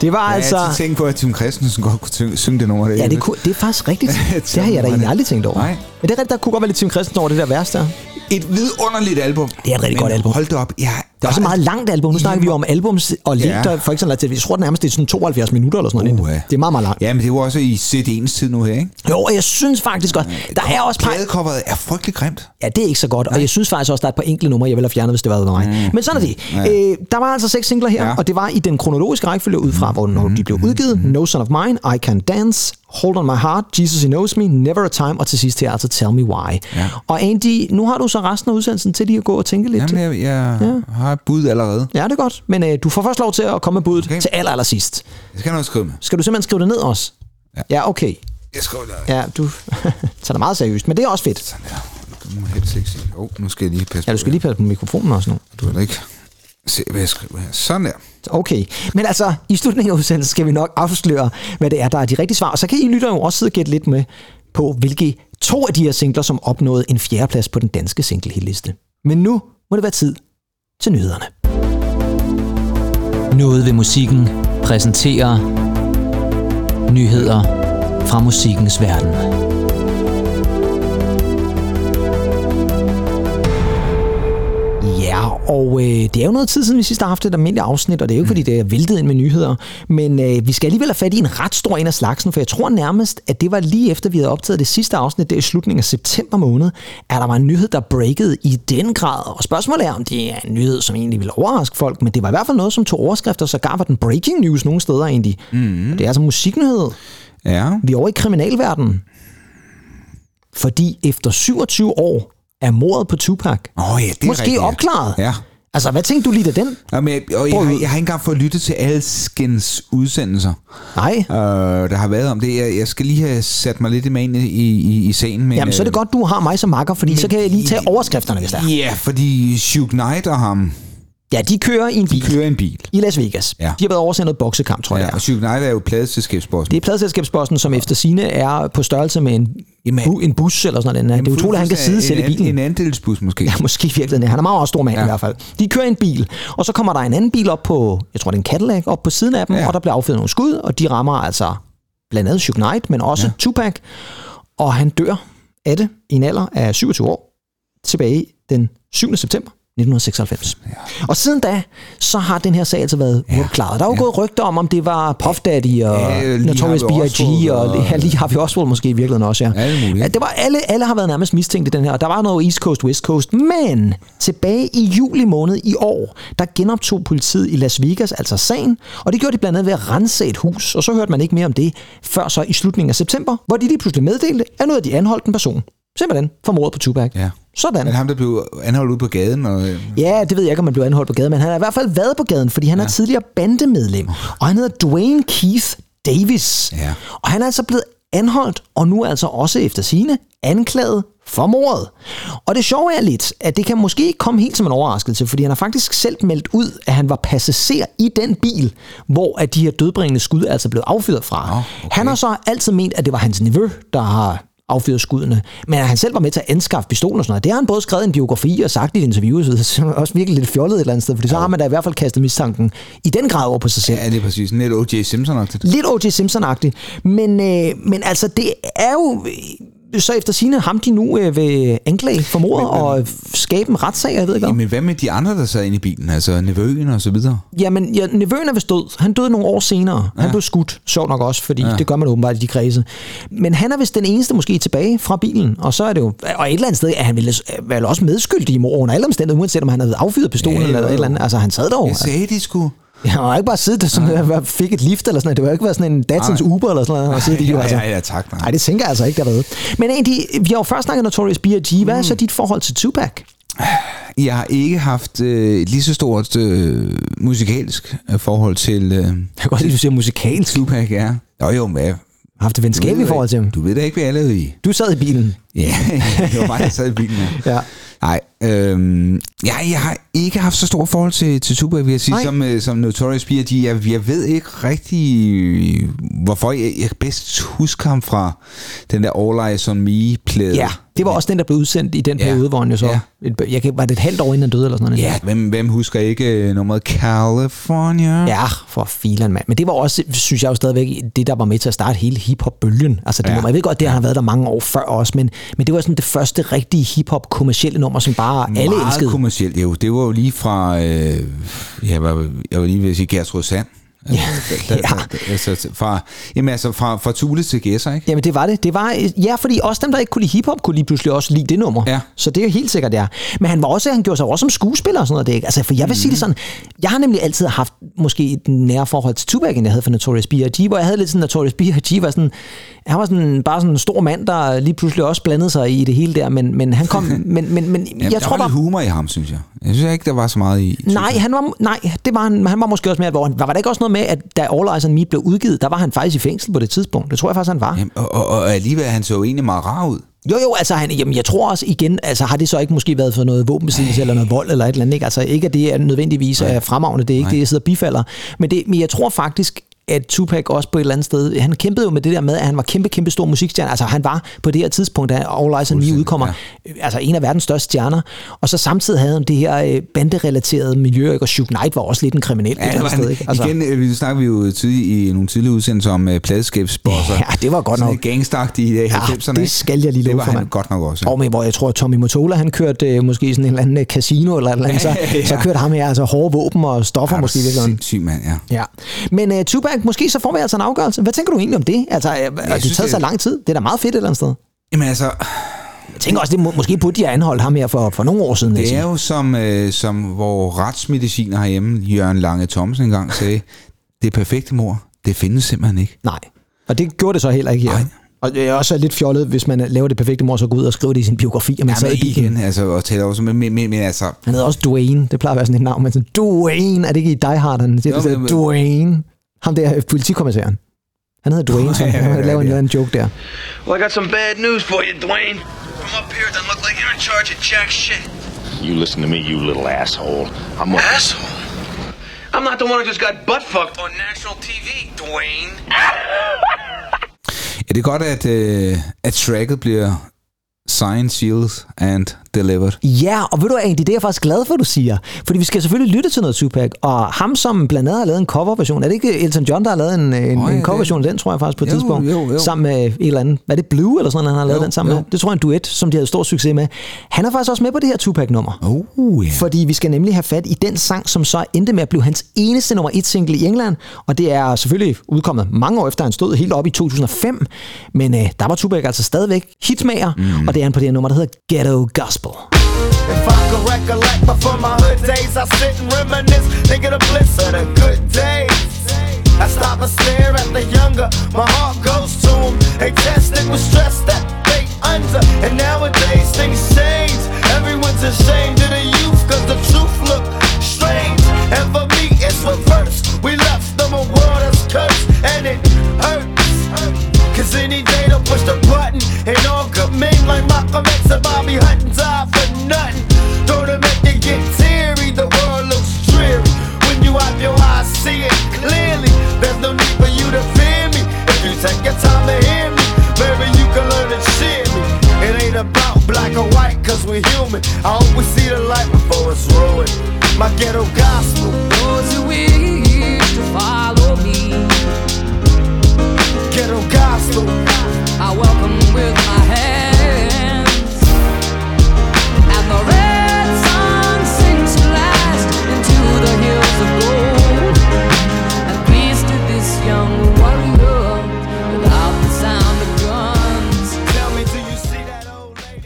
Det var Jeg altså... har altid tænkt på, at Tim Christensen godt kunne synge, det nummer der. Ja, det, kunne, det er faktisk rigtigt. Det har jeg da egentlig aldrig tænkt over. Nej. Men det er rigtigt, der kunne godt være lidt Tim Christensen over det der værste der. Et vidunderligt album. Det er et rigtig Men godt album. Hold da op. Ja, Det er også et meget langt album. Nu snakker vi jo om albums og længder. Ja. For eksempel, jeg tror nærmest, det er sådan 72 minutter eller sådan noget. Uh, ja. Det er meget, meget langt. Ja, men det var også i CD'ens tid nu her, ikke? Jo, og jeg synes faktisk godt, der er også. Pladecoveret er frygtelig grimt. Ja, det er ikke så godt. Og jeg synes faktisk også, der er et par enkelte numre, jeg ville have fjernet, hvis det var mig. Mm. Men sådan er det. Øh, der var altså seks singler her, Ja. og det var i den kronologiske rækkefølge ud fra, hvornår de blev udgivet. No Son of Mine, I Can Dance, Hold On My Heart, Jesus He Knows Me, Never a Time, og til sidst her altså Tell Me Why. Ja. Og Andy, nu har du så resten af udsendelsen til lige at gå og tænke lidt. Jamen, jeg, jeg ja. har et bud allerede. Ja, det er godt. Men øh, du får først lov til at komme med budet okay. Til aller, aller sidst. Jeg skal nok skrive med. Skal du simpelthen skrive det ned også? Ja. Ja, okay. Jeg skriver det. Ja, du tager det meget seriøst, men det er også fedt. Sådan der. Du må helst ikke sige. Åh, oh, nu skal jeg lige passe Ja, du skal på. lige passe på mikrofonen også nu. Du vil ikke se, hvad jeg skriver her. Sådan der. Okay, men altså, i slutningen af udsendelsen skal vi nok afsløre, hvad det er, der er de rigtige svar. Og så kan I lytter jo også sidde og gætte lidt med på, hvilke to af de her singler, som opnåede en fjerdeplads på den danske single-hitliste. Men nu må det være tid til nyhederne. Noget ved musikken præsenterer nyheder fra musikkens verden. Ja, og øh, det er jo noget tid siden, vi sidst har haft et almindeligt afsnit, og det er jo ikke, fordi det er væltet ind med nyheder, men øh, vi skal alligevel have fat i en ret stor en af slagsen, for jeg tror nærmest, at det var lige efter, vi havde optaget det sidste afsnit, det i slutningen af september måned, at der var en nyhed, der breakede i den grad. Og spørgsmålet er, om det er en nyhed, som egentlig vil overraske folk, men det var i hvert fald noget, som tog overskrifter, så gar var den breaking news nogle steder egentlig. Mm. Det er altså musiknyhed. Ja. Vi er over i kriminalverdenen. Fordi efter 27 år er mordet på Tupac oh, ja, det er måske rigtigt, ja. opklaret. Ja. Altså, hvad tænkte du lige da den? Jamen, jeg, og jeg, Prøv har, jeg har ikke engang fået lyttet til alskens udsendelser, Nej. øh, der har været om det. Jeg, jeg skal lige have sat mig lidt ind i, i, i scenen. Men, Jamen, så er det øh, godt, du har mig som makker, fordi så kan jeg lige tage overskrifterne, hvis der er. Ja, fordi Shug Knight og ham, Ja, de kører i en de bil kører en bil. i Las Vegas. Ja. De har været over til noget boksekamp, tror jeg. Ja, er. og Knight er jo pladeselskabsbossen. Det er pladselskabsbossen, som efter sine er på størrelse med en Jamen, bu, en bus eller sådan noget. Det er utroligt, at han kan sidde selv i bilen. En andelsbus måske. Ja, måske i virkeligheden. Han er meget stor mand ja. Ja. i hvert fald. De kører i en bil, og så kommer der en anden bil op på, jeg tror det er en Cadillac, op på siden af dem, ja. Ja. og der bliver affyret nogle skud, og de rammer altså blandt andet Suge Knight, men også ja. Tupac, og han dør af det i en alder af 27 år, tilbage den 7. september 1996. Ja. Og siden da, så har den her sag altså været ja. klaret. Der er jo ja. gået rygter om, om det var Puff Daddy og Ja, Notorious B.I.G. Og, og- ja, lige har vi også måske i virkeligheden også, ja. Ja, det var alle, alle har været nærmest mistænkt i den her, og der var noget East Coast, West Coast, men tilbage i juli måned i år, der genoptog politiet i Las Vegas altså sagen, og det gjorde de blandt andet ved at rense et hus, og så hørte man ikke mere om det, før så i slutningen af september, hvor de lige pludselig meddelte, at nu havde de anholdt en person. Simpelthen for mordet på Tupac. Ja. Sådan. Men ham, der blev anholdt ude på gaden, og... øh, Ja, det ved jeg ikke, om han blev anholdt på gaden, men han har i hvert fald været på gaden, fordi han ja. er tidligere bandemedlem. Og han hedder Dwayne Keith Davis. Ja. Og han er altså blevet anholdt, og nu altså også efter sine anklaget for mordet. Og det sjove er lidt, at det kan måske ikke komme helt som en overraskelse, fordi han har faktisk selv meldt ud, at han var passager i den bil, hvor at de her dødbringende skud altså blev affyret fra. Nå, okay. Han har så altid ment, at det var hans nevø, der har affyret skuddene. Men at han selv var med til at anskaffe pistolen og sådan noget, det har han både skrevet i en biografi og sagt i et interview, så det er også virkelig lidt fjollet et eller andet sted, fordi så har man da i hvert fald kastet mistanken i den grad over på sig selv. Ja, det er præcis. Lidt O.J. Simpson-agtigt. Lidt O.J. Simpson-agtigt. Men, øh, men altså, det er jo så efter sine ham, de nu øh, vil anklage for mordet og skabe en retssag, jeg ved ikke hvad. Jamen, hvad med de andre, der sad inde i bilen? Altså nevøen og så videre? Jamen, ja, nevøen er vist død. Han døde nogle år senere. Han blev skudt, sjovt nok også, fordi ja. det gør man åbenbart i de kredse. Men han er vist den eneste måske tilbage fra bilen, og så er det jo... Og et eller andet sted er han vel, vel også medskyldig i mor under alle omstændigheder, uanset om han havde affyret pistolen Ja, ja, eller et eller andet. Altså, han sad der jo. Jeg sagde, de skulle... Han har ikke bare siddet der, som ja. fik et lift eller sådan noget. Det var ikke været sådan en datens Uber eller sådan noget. Og sidde Ja, altså. ja, ja, tak. Nej. Nej, det tænker jeg altså ikke, der. Men egentlig, vi har jo først snakket Notorious B.I.G. Hvad er så dit forhold til Tupac? Jeg har ikke haft øh, et lige så stort øh, musikalsk øh, forhold til øh, Jeg kan godt lide, du siger musikalsk. Tupac, ja. Jo, jo, men jeg, har haft et venskabeligt forhold til ham. Du ved da ikke, hvad jeg lavede i. Du sad i bilen. Ja, det var mig, der sad i bilen. Ja. Ja. Nej, øhm, ja, jeg har ikke haft så stort forhold til, til Tupac, vil jeg sige, Nej. som, øh, som Notorious B.I.G. Jeg, jeg ved ikke rigtig, hvorfor. Jeg, jeg bedst huske ham fra den der All Eyes on Me-plade. Ja, det var også den, der blev udsendt i den Ja. periode, hvor han jo så... Ja. Et, jeg kan, var det et halvt år inden han døde, eller sådan noget? Ja, hvem, hvem husker ikke øh, nummeret California? Ja, for filan, mand. Men det var også, synes jeg jo stadigvæk, det, der var med til at starte hele hiphop-bølgen. Altså, det Ja. nummer, jeg ved godt, det har været der mange år før også, men, men det var sådan det første rigtige hiphop-kommercielle nummer, som bare alle Meget elskede. kommercielt, jo. Det var jo lige fra, øh, jeg, var, jeg var lige ved at sige Gertrud Sand. Ja, da, da, da, altså, fra, jamen altså, fra, fra Tule til Gæsser, ikke? Jamen det var det. det var, ja, fordi også dem, der ikke kunne lide hiphop, kunne lige pludselig også lide det nummer. Ja. Så det er jo helt sikkert, ja. Men han, var også, han gjorde sig også som skuespiller og sådan noget. Det, ikke? Altså, for jeg vil mm. sige det sådan, jeg har nemlig altid haft måske et nære forhold til Tupac, end jeg havde for Notorious B.I.G., hvor jeg havde lidt sådan, Notorious B.I.G. var sådan, han var sådan, bare sådan en stor mand, der lige pludselig også blandede sig i det hele der, men, men han kom, men, men, men Jamen, jeg der tror var bare, humor i ham, synes jeg. Jeg synes ikke, der var så meget i. Nej, han var, nej, det var han, han var måske også mere alvorlig. Var, var der ikke også noget med, at da All Eyes on Me blev udgivet, der var han faktisk i fængsel på det tidspunkt? Det tror jeg faktisk, han var. Jamen, og, og, og alligevel, han så jo egentlig meget rar ud. Jo, jo, altså han, jamen, jeg tror også igen, altså har det så ikke måske været for noget våbenbesiddelse eller noget vold eller et eller andet, ikke? Altså ikke, at det er nødvendigvis er fremragende, det er ikke Nej. det, jeg sidder og bifalder, men, det, men jeg tror faktisk, at Tupac også på et eller andet sted, han kæmpede jo med det der med, at han var kæmpe, kæmpe stor musikstjerne. Altså han var på det her tidspunkt, da All Eyes on Me udkommer, ja. altså en af verdens største stjerner. Og så samtidig havde han det her øh, banderelaterede miljø, ikke? og Suge Knight var også lidt en kriminel ja, et eller andet sted. Ikke? Altså, igen, øh, vi snakker vi jo tidlig, i nogle tidlige udsendelser om uh, pladeskabsbosser. Ja, det var godt Sådan nok. et gangstagtigt i uh, 90'erne. det skal jeg lige Det love var for, han godt nok også. Og med, hvor jeg tror, at Tommy Motola, han kørte øh, måske sådan en eller anden øh, casino eller et eller andet, så, Ja. så kørte ham her altså hårde våben og stoffer Ja, måske. i virkeligheden. Sindssyg mand, ja. Ja. Men uh, Tupac, måske så får vi altså en afgørelse. Hvad tænker du egentlig om det? Altså, det har synes, taget så det- lang tid. Det er da meget fedt et eller andet sted. Jamen altså, Jeg tænker også, det må, måske burde de have anholdt ham her for, for nogle år siden. det er jo som, øh, som hvor retsmediciner herhjemme, Jørgen Lange Thomsen engang sagde, det perfekte mor, det findes simpelthen ikke. Nej. Og det gjorde det så heller ikke her. Nej. Og det er også lidt fjollet, hvis man laver det perfekte mor, så gå ud og skrive det i sin biografi, og man Ja, sad i bilen. igen, altså, og taler også, men, men, men, men altså, Han hedder også Dwayne. Det plejer at være sådan et navn, men sådan, Dwayne, er det ikke i Die Hard, han siger, Jo, det, men- Dwayne. Ham der øh, politikommissæren. Han hedder Dwayne, så Ja, ja, han ja, laver en, ja. en joke der. Well, I got some bad news for you, Dwayne. From up here, it doesn't look like you're in charge of jack shit. You listen to me, you little asshole. I'm a Asshole. I'm not the one who just got butt fucked on national TV, Dwayne. Er det godt, at, øh, at tracket bliver signed, sealed and delivered? Ja, og ved du egentlig, det er jeg faktisk glad for, du siger. Fordi vi skal selvfølgelig lytte til noget Tupac, og ham, som blandt andet har lavet en coverversion, er det ikke Elton John, der har lavet en, en, oh, ja, en coverversion af den, tror jeg faktisk på et Jo, tidspunkt, jo, jo. sammen med et eller andet, hvad er det, Blue eller sådan noget, han har lavet Jo, den sammen jo. med? Det tror jeg en duet, som de havde stor succes med. Han er faktisk også med på det her Tupac-nummer. Oh, ja. Fordi vi skal nemlig have fat i den sang, som så endte med at blive hans eneste nummer et single i England. Og det er selvfølgelig udkommet mange år efter, han stod helt op i 2005. Men øh, der var Tupac altså stadigvæk hitmager, mm. og det er han på det her nummer, der hedder Ghetto Gospel. If I could recollect before my hood days, I sit and reminisce, think of the bliss of the good days. I stop and stare at the younger, my heart goes to them. They tested with stress that they under, and nowadays things change. Everyone's ashamed of the youth, cause the truth look strange. And for me, it's reverse. We left them a world that's cursed, and it hurts. Cause any day they'll push the button And all good men like Malcolm X and Bobby Hutton die for nothing. Don't it make you get teary? The world looks dreary. When you have your eyes see it clearly. There's no need for you to fear me. If you take your time to hear me Maybe you can learn to cheer me. It ain't about black or white cause we're human. I we see the light before it's ruined. My ghetto gospel wish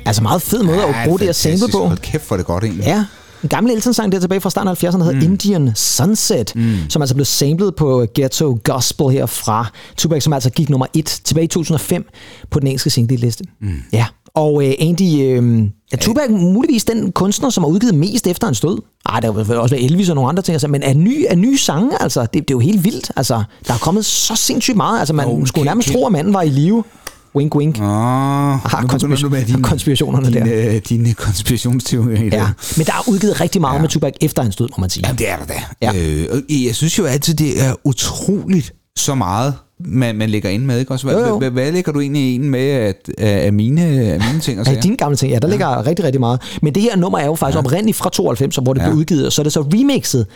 Altså meget fed måde at bruge det her sample på. Hold kæft, er det godt egentlig. Ja, en gammel Elton-sang der tilbage fra starten af 70'erne, der hedder mm. Indian Sunset, mm. som altså blev samlet på Ghetto Gospel her fra Tupac, som altså gik nummer et tilbage i 2005 på den engelske single-liste. Mm. Ja, og øh, Andy, øh, er Tupac muligvis den kunstner, som har udgivet mest efter hans død? Ej, der vil også Elvis og nogle andre ting, altså, men er ny, er nye sange, altså, det, det er jo helt vildt. Altså, der er kommet så sindssygt meget, altså man oh, skulle nærmest tro, at manden var i live. Wink, wink. Åh, Har du med dine, konspirationerne dine, der. øh, dine konspirationsteorier. i dag. Ja, men der er udgivet rigtig meget ja. med Tupac efter hans død, må man sige. Jamen, det er der da. Ja. Øh, jeg synes jo altid, det er utroligt så meget, man, man lægger ind med. Ikke? Også, hvad, Jo, jo. Hvad, hvad lægger du egentlig ind med at, af, af, mine, af mine ting og Ja, sager? dine gamle ting, ja, der ja. ligger rigtig, rigtig meget. Men det her nummer er jo faktisk ja. oprindeligt fra 92, hvor det ja. Ja. blev udgivet, og så er det så remixet.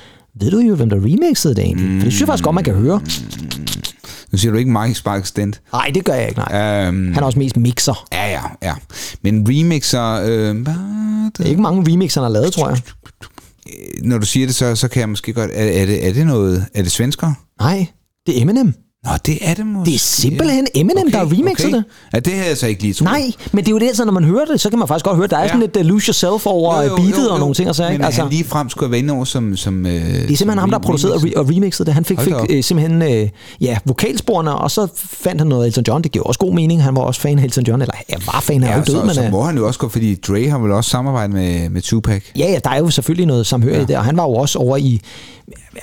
Ved du jo, hvem der remixede det egentlig? Mm. For det synes jeg faktisk godt, man kan høre. Nu siger du ikke Mike Sparks Dent. Nej, det gør jeg ikke, nej. Um, Han er også mest mixer. Ja, ja, ja. Men remixer... Øh, Det er ikke mange remixer, han har lavet, tror jeg. når du siger det, så, så kan jeg måske godt... Er, er, det, er det noget... Er det svensker? Nej, det er Eminem. Nå, det er det måske. Det er simpelthen Eminem, der har remixet det. Ja, det havde jeg så ikke lige troet. Nej, men det er jo det, så når man hører det, så kan man faktisk godt høre, der er Ja. sådan lidt uh, lose yourself over jo, jo, beatet og nogle ting og så, Men altså, han lige frem skulle være inde over som... som øh, Det er simpelthen ham, der har produceret og, re- og remixet det. Han fik, Hold fik øh, simpelthen øh, ja, vokalsporene, og så fandt han noget Elton John. Det giver også god mening. Han var også fan af Elton John, eller jeg var fan af Ja, ja, død, så, men... så øh, må han jo også gå, fordi Dre har vel også samarbejdet med, med Tupac. Ja, ja, der er jo selvfølgelig noget samhørighed ja. der. Og han var jo også over i...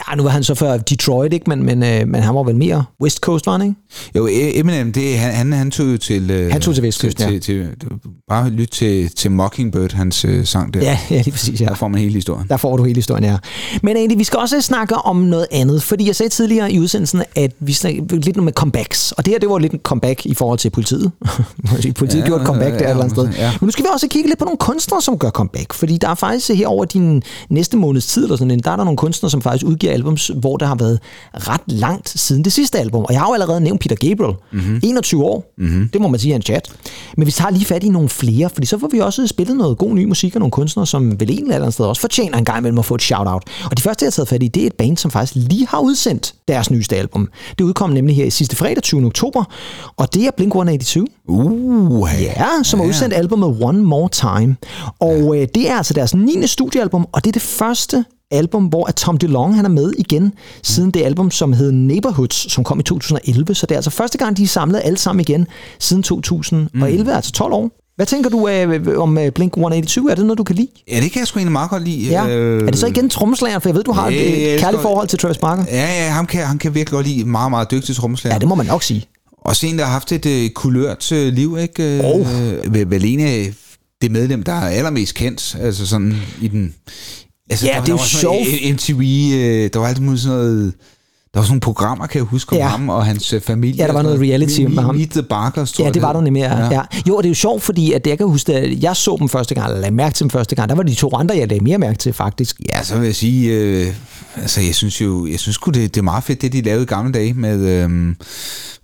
Ja, nu var han så før Detroit, ikke? Men, men, øh, men han var vel mere West Coast, var han, ikke? Jo, E- Eminem, det, han, han, han tog jo til... Øh, Han tog til Vestkysten, til, ja. til, til, Bare lyt til, til Mockingbird, hans øh, sang der. Ja, ja, lige præcis, ja. Der får man hele historien. Der får du hele historien, ja. Men egentlig, vi skal også snakke om noget andet, fordi jeg sagde tidligere i udsendelsen, at vi snakker lidt med comebacks, og det her, det var lidt en comeback i forhold til politiet. politiet Ja, gjorde et comeback ja, der et eller andet sted. ja. Men nu skal vi også kigge lidt på nogle kunstnere, som gør comeback, fordi der er faktisk her over din næste måneds tid, eller sådan der er der nogle kunstnere, som faktisk udgiver albums, hvor der har været ret langt siden det sidste album. Og jeg har jo allerede nævnt Peter Gabriel. Mm-hmm. 21 år. Mm-hmm. Det må man sige er en chat. Men vi tager lige fat i nogle flere, fordi så får vi også spillet noget god ny musik og nogle kunstnere, som vel en eller anden sted også fortjener en gang imellem at få et shout-out. Og de første, jeg har taget fat i, det er et band, som faktisk lige har udsendt deres nyeste album. Det udkom nemlig her i sidste fredag, 20. oktober, og det er Blink-182. Uh, Ja, som har udsendt albumet One More Time. Og øh, det er altså deres 9. studiealbum, og det er det første album, hvor at Tom DeLonge han er med igen, siden det album, som hed Neighborhoods, som kom i 2011. Så det er altså første gang, de er samlet alle sammen igen, siden 2011, mm. altså 12 år. Hvad tænker du øh, om øh, Blink-182? Er det noget, du kan lide? Ja, det kan jeg sgu egentlig meget godt lide. Ja. Øh, Er det så igen trommeslageren? For jeg ved, du har Ja, et øh, kærligt forhold til Travis Barker. Ja, ja, ham kan, han kan virkelig godt lide meget, meget dygtig trommeslager. Ja, det må man nok sige. Også en, der har haft et øh, kulørt øh, liv, ikke? Øh, Oh. vel, vel en af det medlem, der er allermest kendt, altså sådan i den... Altså, Ja, der, det er jo var sådan noget sjovt. MTV, øh, der var alt muligt sådan noget... Der var sådan nogle programmer, kan jeg huske, om Ja. ham og hans øh, familie. Ja, der var noget reality med, ham. Meet the Barkers, tror Ja, det var der nemlig, ja. Ja. ja. Jo, og det er jo sjovt, fordi at jeg kan huske, at jeg så dem første gang, eller lagde mærke til dem første gang, der var de to andre, jeg lagde mere mærke til, faktisk. Ja, så vil jeg sige, øh, altså jeg synes jo, jeg synes det, det er meget fedt, det de lavede i gamle dage med, øh,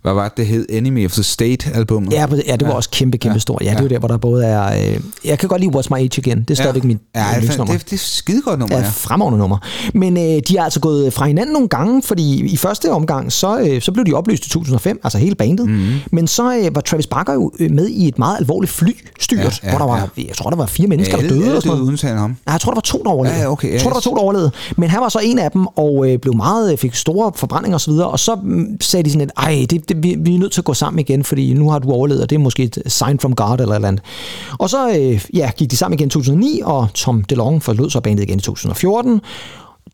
hvad var det, det hed? Enemy of the State-albummet. Ja, ja, det var også kæmpe, kæmpe ja. stort. Ja, det er jo der, hvor der både er... Øh, jeg kan godt lide What's My Age Again. Det er stadigvæk mit ja, det, det, det er skide godt nummer, Ja, ja. fremragende nummer. Men øh, de er altså gået fra hinanden nogle gange, fordi i første omgang, så, øh, så blev de opløst i 2005, altså hele bandet. Mm-hmm. Men så øh, var Travis Barker jo øh, med i et meget alvorligt flystyrt, ja, Ja, hvor der var, ja. jeg tror, der var fire mennesker, Ja, der døde. alle og sådan noget. ham. Nej, jeg tror, der var to, der overlevede. Ja, okay, ja, jeg tror, der var to, der overlevede. Men han var så en af dem, og øh, blev meget, fik store forbrændinger osv., og så mm, sagde de sådan lidt, ej, det, det, vi, vi er nødt til at gå sammen igen, fordi nu har du overlevet, og det er måske et sign from God eller et eller andet. Og så øh, ja, gik de sammen igen i 2009, og Tom DeLonge forlod så bandet igen i 2014.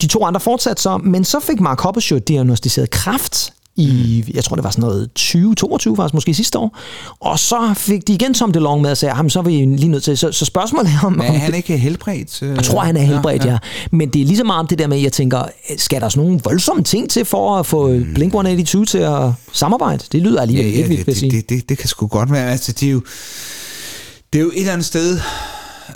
De to andre fortsatte så, men så fik Mark Hoppus jo diagnostiseret kræft i, jeg tror det var sådan noget 2022 faktisk, måske sidste år. Og så fik de igen Tom DeLonge med og sagde, jamen så er vi lige nødt til, så, så spørgsmålet er om... Men om er han det- ikke helbredt? øh? jeg tror, han er helbredt, ja, ja. Men det er lige så meget om det der med, at jeg tænker, skal der sådan nogle voldsomme ting til for at få mm. Blink-182 til at samarbejde? Det lyder alligevel ja, ja, ja, lidt vildt, det, det, det, det kan sgu godt være. Altså, det er jo, det er jo et eller andet sted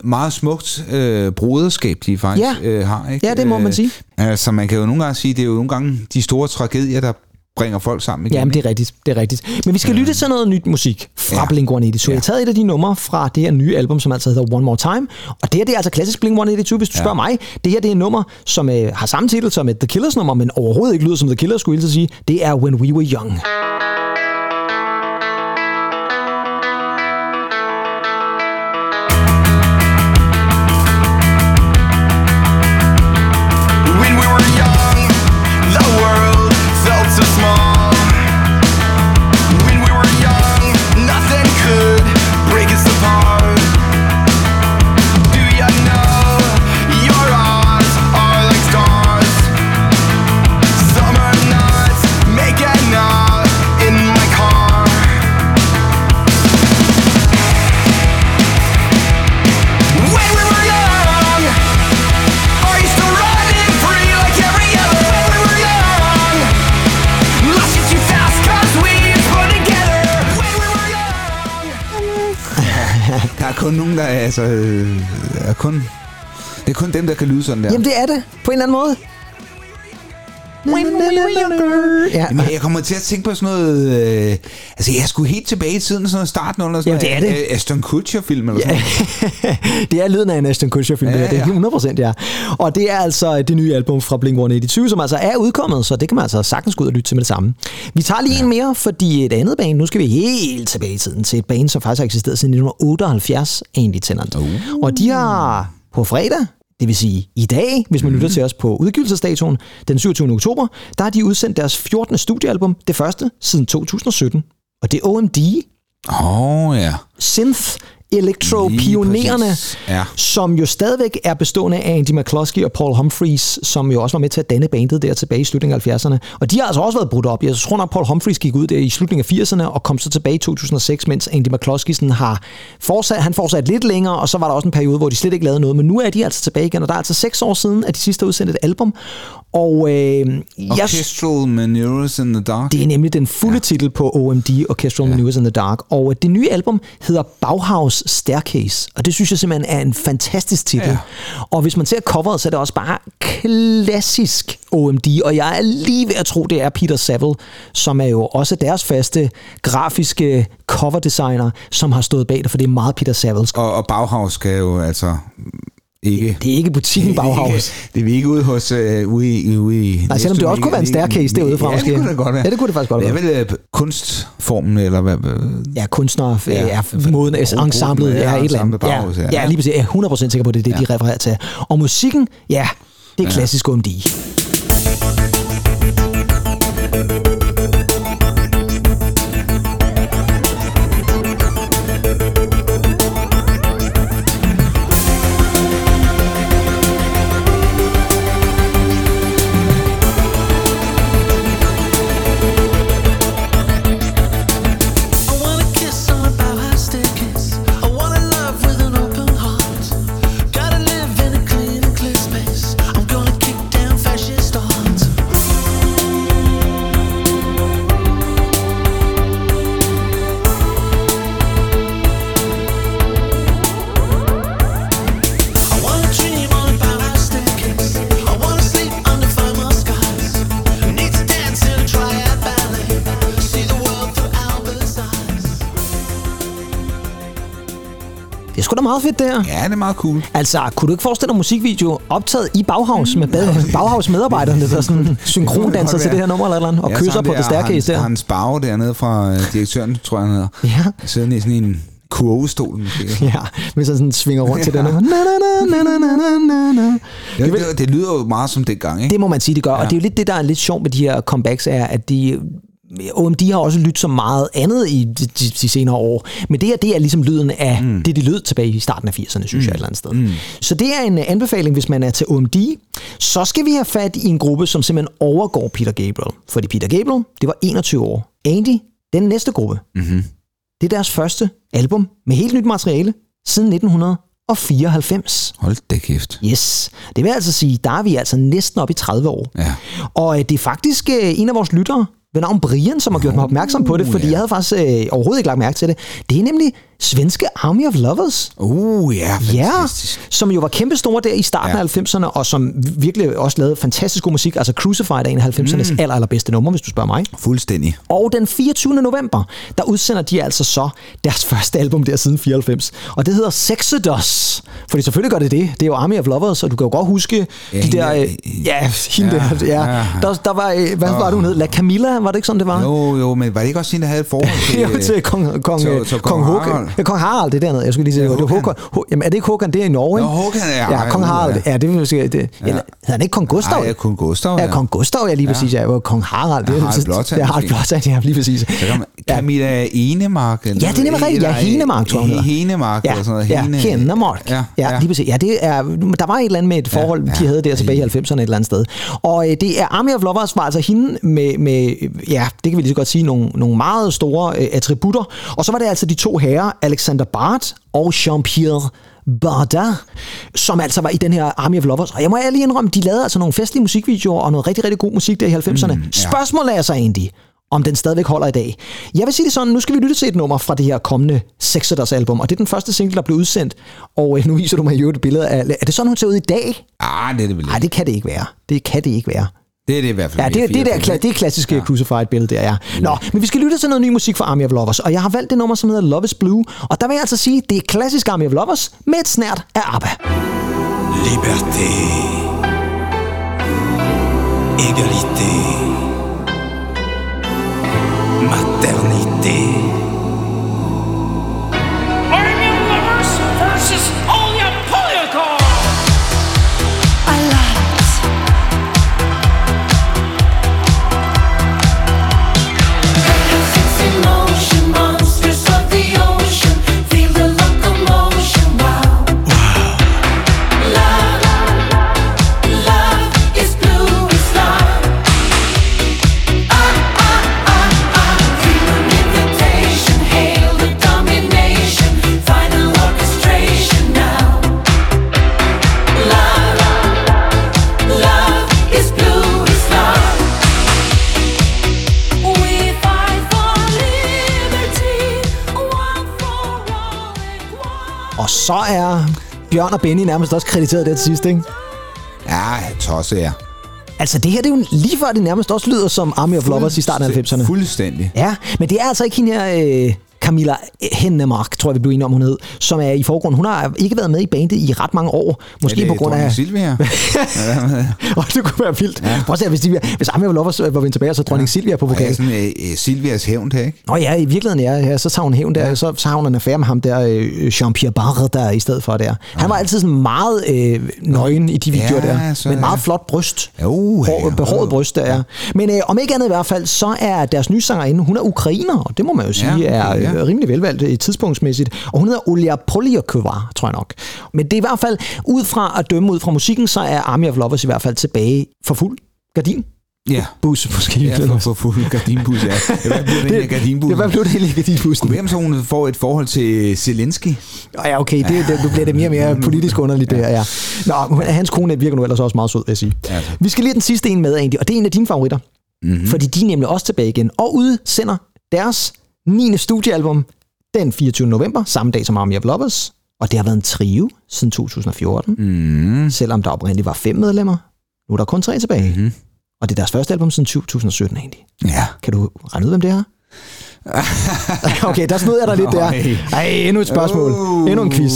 meget smukt øh, broderskab, de faktisk Ja. øh, har. Ikke? Ja, det må man sige. Øh, altså, man kan jo nogle gange sige, det er jo nogle gange de store tragedier, der bringer folk sammen igen. Jamen, det er rigtigt, det er rigtigt. Men vi skal lytte til noget nyt musik fra ja. Ja. Blink-182. Så jeg har taget et af de numre fra det her nye album, som altså hedder One More Time. Og det her, det er altså klassisk Blink-182, hvis du ja. spørger mig. Det her, det er et nummer, som øh, har samme titel som et The Killers nummer, men overhovedet ikke lyder som The Killers, skulle jeg sige. Det er When We Were Young. Kun nogen, der er, altså, øh, er kun, det er kun dem, der kan lyde sådan der. Jamen, det er det, på en eller anden måde. When we were younger. Ja. Jamen, jeg kommer til at tænke på sådan noget... Øh, altså, jeg skulle helt tilbage i tiden, sådan noget starten under sådan Jamen, det er noget, det. øh, Aston Kutcher-film eller sådan noget. det er lyden af en Ashton Kutcher-film, ja, Ja, det er ja. 100 procent, ja. Og det er altså det nye album fra Blink-182, som altså er udkommet, så det kan man altså sagtens gå ud og lytte til med det samme. Vi tager lige ja. en mere, fordi et andet band, nu skal vi helt tilbage i tiden til et band, som faktisk har eksisteret siden 1978, Andy Tennant. Uh. Og de har på fredag, det vil sige i dag, hvis man lytter til os på udgivelsesdatoen, den 27. oktober, der har de udsendt deres 14. studiealbum, det første siden 2017. Og det er OMD, Åh, oh, ja. synth præcis. Ja. som jo stadigvæk er bestående af Andy McCluskey og Paul Humphries, som jo også var med til at danne bandet der tilbage i slutningen af 70'erne. Og de har altså også været brudt op. Jeg tror nok, Paul Humphries gik ud der i slutningen af 80'erne og kom så tilbage i 2006, mens Andy McCluskey sådan har fortsat, han fortsat lidt længere, og så var der også en periode, hvor de slet ikke lavede noget. Men nu er de altså tilbage igen, og der er altså seks år siden, at de sidste har udsendt et album. Og øh, jeg, Orchestral Maneuvers in the Dark. det er nemlig den fulde ja. titel på OMD, Orchestral ja. Maneuvers in the Dark. Og det nye album hedder Bauhaus Staircase, og det synes jeg simpelthen er en fantastisk titel. Ja. Og hvis man ser coveret, så er det også bare klassisk OMD, og jeg er lige ved at tro, det er Peter Saville, som er jo også deres faste grafiske coverdesigner, som har stået bag det, for det er meget Peter Savilles. Og, og Bauhaus skal jo altså ikke... Det er ikke butikken Bauhaus. Det er vi ikke ude hos... Øh, ude i, ude i Nej, selvom det også kunne være en staircase derude fra, ja, måske. det kunne det godt være. Ja, det kunne det faktisk godt Det er være. vel øh, kunstformen, eller hvad? Ja, kunstnere, ja, Ja, ja måden, gruppen, ensemblet, ja, ja, et eller andet. Bauhaus, ja, ja. ja, lige præcis. Jeg er 100% sikker på, det er det, de refererer til. Og musikken, ja, det er klassisk OMD. Ja, det er meget cool. Altså, kunne du ikke forestille dig musikvideo optaget i Bauhaus med bag- Bauhaus-medarbejderne, der sådan synkrondanser til det her nummer eller eller andet, og Ja, kysser på der The Staircase der? Han Sparve dernede fra øh, direktøren, tror jeg, han hedder. Ja. Sidder i sådan en kurvestol måske. Ja, hvis han sådan svinger rundt til det nummer. Na, na, na, na, na, na, na. Det, det, det, lyder jo meget som dengang, ikke? Det må man sige, det gør. Ja. Og det er jo lidt det, der er lidt sjovt med de her comebacks, er, at de OMD har også lyttet så meget andet i de, de, de senere år. Men det her, det er ligesom lyden af mm. det, de lød tilbage i starten af 80'erne, synes mm. jeg et eller andet sted. Mm. Så det er en anbefaling, hvis man er til OMD. Så skal vi have fat i en gruppe, som simpelthen overgår Peter Gabriel. Fordi Peter Gabriel, det var 21 år. Andy, den næste gruppe, Mm-hmm. det er deres første album med helt nyt materiale siden 1994. Hold da kæft. Yes. Det vil altså sige, der er vi altså næsten op i 30 år. Ja. Og øh, det er faktisk øh, en af vores lyttere, navn Brian, som har gjort mig opmærksom på det, fordi ja. jeg havde faktisk øh, overhovedet ikke lagt mærke til det. Det er nemlig svenske Army of Lovers. Uh, ja, Ja, fantastisk. som jo var kæmpe store der i starten Ja. af 90'erne, og som virkelig også lavede fantastisk god musik. Altså Crucified er en af 90'ernes mm. aller, allerbedste numre, hvis du spørger mig. Fuldstændig. Og den 24. november, der udsender de altså så deres første album der siden 94. Og det hedder Sexodus. Fordi selvfølgelig gør det det. Det er jo Army of Lovers, og du kan jo godt huske Ja, de der... der- Øh, ja, hende Ja, der. Ja. ja. Der, der var... Øh, hvad var det, hun hed? La Camilla, var det ikke sådan, det var? Jo, jo, men var det ikke også hende, der havde et forhold til... jo, til kong, kong, til- til, kong, kong. Harald? Ja, kong Harald, det er dernede. Jeg skulle lige sige, er Håkan. Håkan. Ho, jamen, er det ikke Håkan? Det er i Norge, Nå, ikke? Håkan, ja. Ja, kong ja, Harald. ja. Ja, det vil sige, det, eller, hedder han ikke kong Gustav? Nej, ja, kun Gustav, Ja, ja. kong Gustav, ja, lige præcis. Ja, ja kong Harald. Det, Ja, Harald Blåtand er Harald. Blåtand, ja, lige præcis. Så kan man, Camilla Enemark. eller- Ja, det er nemlig rigtigt. Ja, Henemark, tror jeg. Henemark, Ja, eller sådan noget. ja, Hene- Henemark. Ja, Ja, ja. lige præcis. Ja, det er, der var et eller andet med et forhold, ja. de havde der tilbage i 90'erne et eller andet sted. Og øh, det er Army of Lovers var altså hende med, med ja, det kan vi lige så godt sige, nogle, nogle meget store øh, attributter. Og så var det altså de to herrer, Alexander Bart og Jean-Pierre Barda, som altså var i den her Army of Lovers. Og jeg må ærlig indrømme, de lavede altså nogle festlige musikvideoer og noget rigtig, rigtig god musik der i 90'erne. Mm, ja. Spørgsmålet er så egentlig, om den stadigvæk holder i dag. Jeg vil sige det sådan, nu skal vi lytte til et nummer fra det her kommende Sexodus album, og det er den første single, der blev udsendt, og øh, nu viser du mig jo et billede af, er det sådan, hun ser ud i dag? Ah, det er det vel Nej, ikke. det kan det ikke være. Det kan det ikke være. Det er det i hvert fald. Ja, det, det, der, kla- det er klassiske ja. Crucified billede, der ja. Nå, men vi skal lytte til noget ny musik fra Army of Lovers, og jeg har valgt det nummer, som hedder Love is Blue, og der vil jeg altså sige, det er klassisk Army of Lovers med et snært af ABBA. Liberté. Égalité. Maternité. Army of Lovers versus så er Bjørn og Benny nærmest også krediteret der til sidst, ikke? Ja, tosse, ja. Altså, det her det er jo lige før, det nærmest også lyder som Army of Lovers i starten af 90'erne. Fuldstændig. Ja, men det er altså ikke hende her, øh, Camilla Hennemark, tror jeg, vi blev enige om, hun hed, som er i forgrund. Hun har ikke været med i bandet i ret mange år. Måske på grund af... Silvia? og det kunne være vildt. Ja. Prøv at se, hvis, de, hvis Army of Lovers var vendt tilbage, så dronning ja. Silvia på Og jeg er vokal. sådan øh, øh, Silvias hævn der, ikke? Nå ja, i virkeligheden ja, ja, så tager hun hævn der, ja. så, så har hun en affære med ham der, øh, Jean-Pierre Barre der i stedet for der. Han var altid sådan meget øh, nøgen i de videoer Ja, der, så med en meget ja. flot bryst. Jo, Hår, ja, behåret jo. bryst der, ja. Men øh, om ikke andet i hvert fald, så er deres nye sangerinde, hun er ukrainer, og det må man jo sige Ja, er ja. Øh, rimelig velvalgt øh, tidspunktsmæssigt. Og hun hedder Olya Polyakova, tror jeg nok. Men det er i hvert fald, ud fra at dømme ud fra musikken, så er Army of Lovers i hvert fald tilbage for fuld gardin. Ja. Bus, måske. i Ja, for, for fuld gardinbus, ja. Hvad blev det, det, gardinbus? det, hvad blev det i gardinbussen? Hvem så hun får et forhold til Zelensky? Åh, Ja, okay, det, det, nu bliver det mere og mere politisk underligt, det her, ja. Nå, men hans kone virker nu ellers også meget sød, vil jeg sige. Ja. Vi skal lige den sidste en med, Andy, og det er en af dine favoritter. Mm-hmm. Fordi de er nemlig også tilbage igen, og udsender deres 9. studiealbum den 24. november, samme dag som Army of Lovers. Og det har været en trio siden 2014, Mm. selvom der oprindeligt var fem medlemmer. Nu er der kun tre tilbage. Mm-hmm. Og det er deres første album siden 2017, Andy. Ja. Kan du regne ud, hvem det er? okay, der snød jeg dig lidt der. Ej. Endnu et spørgsmål. Endnu en quiz.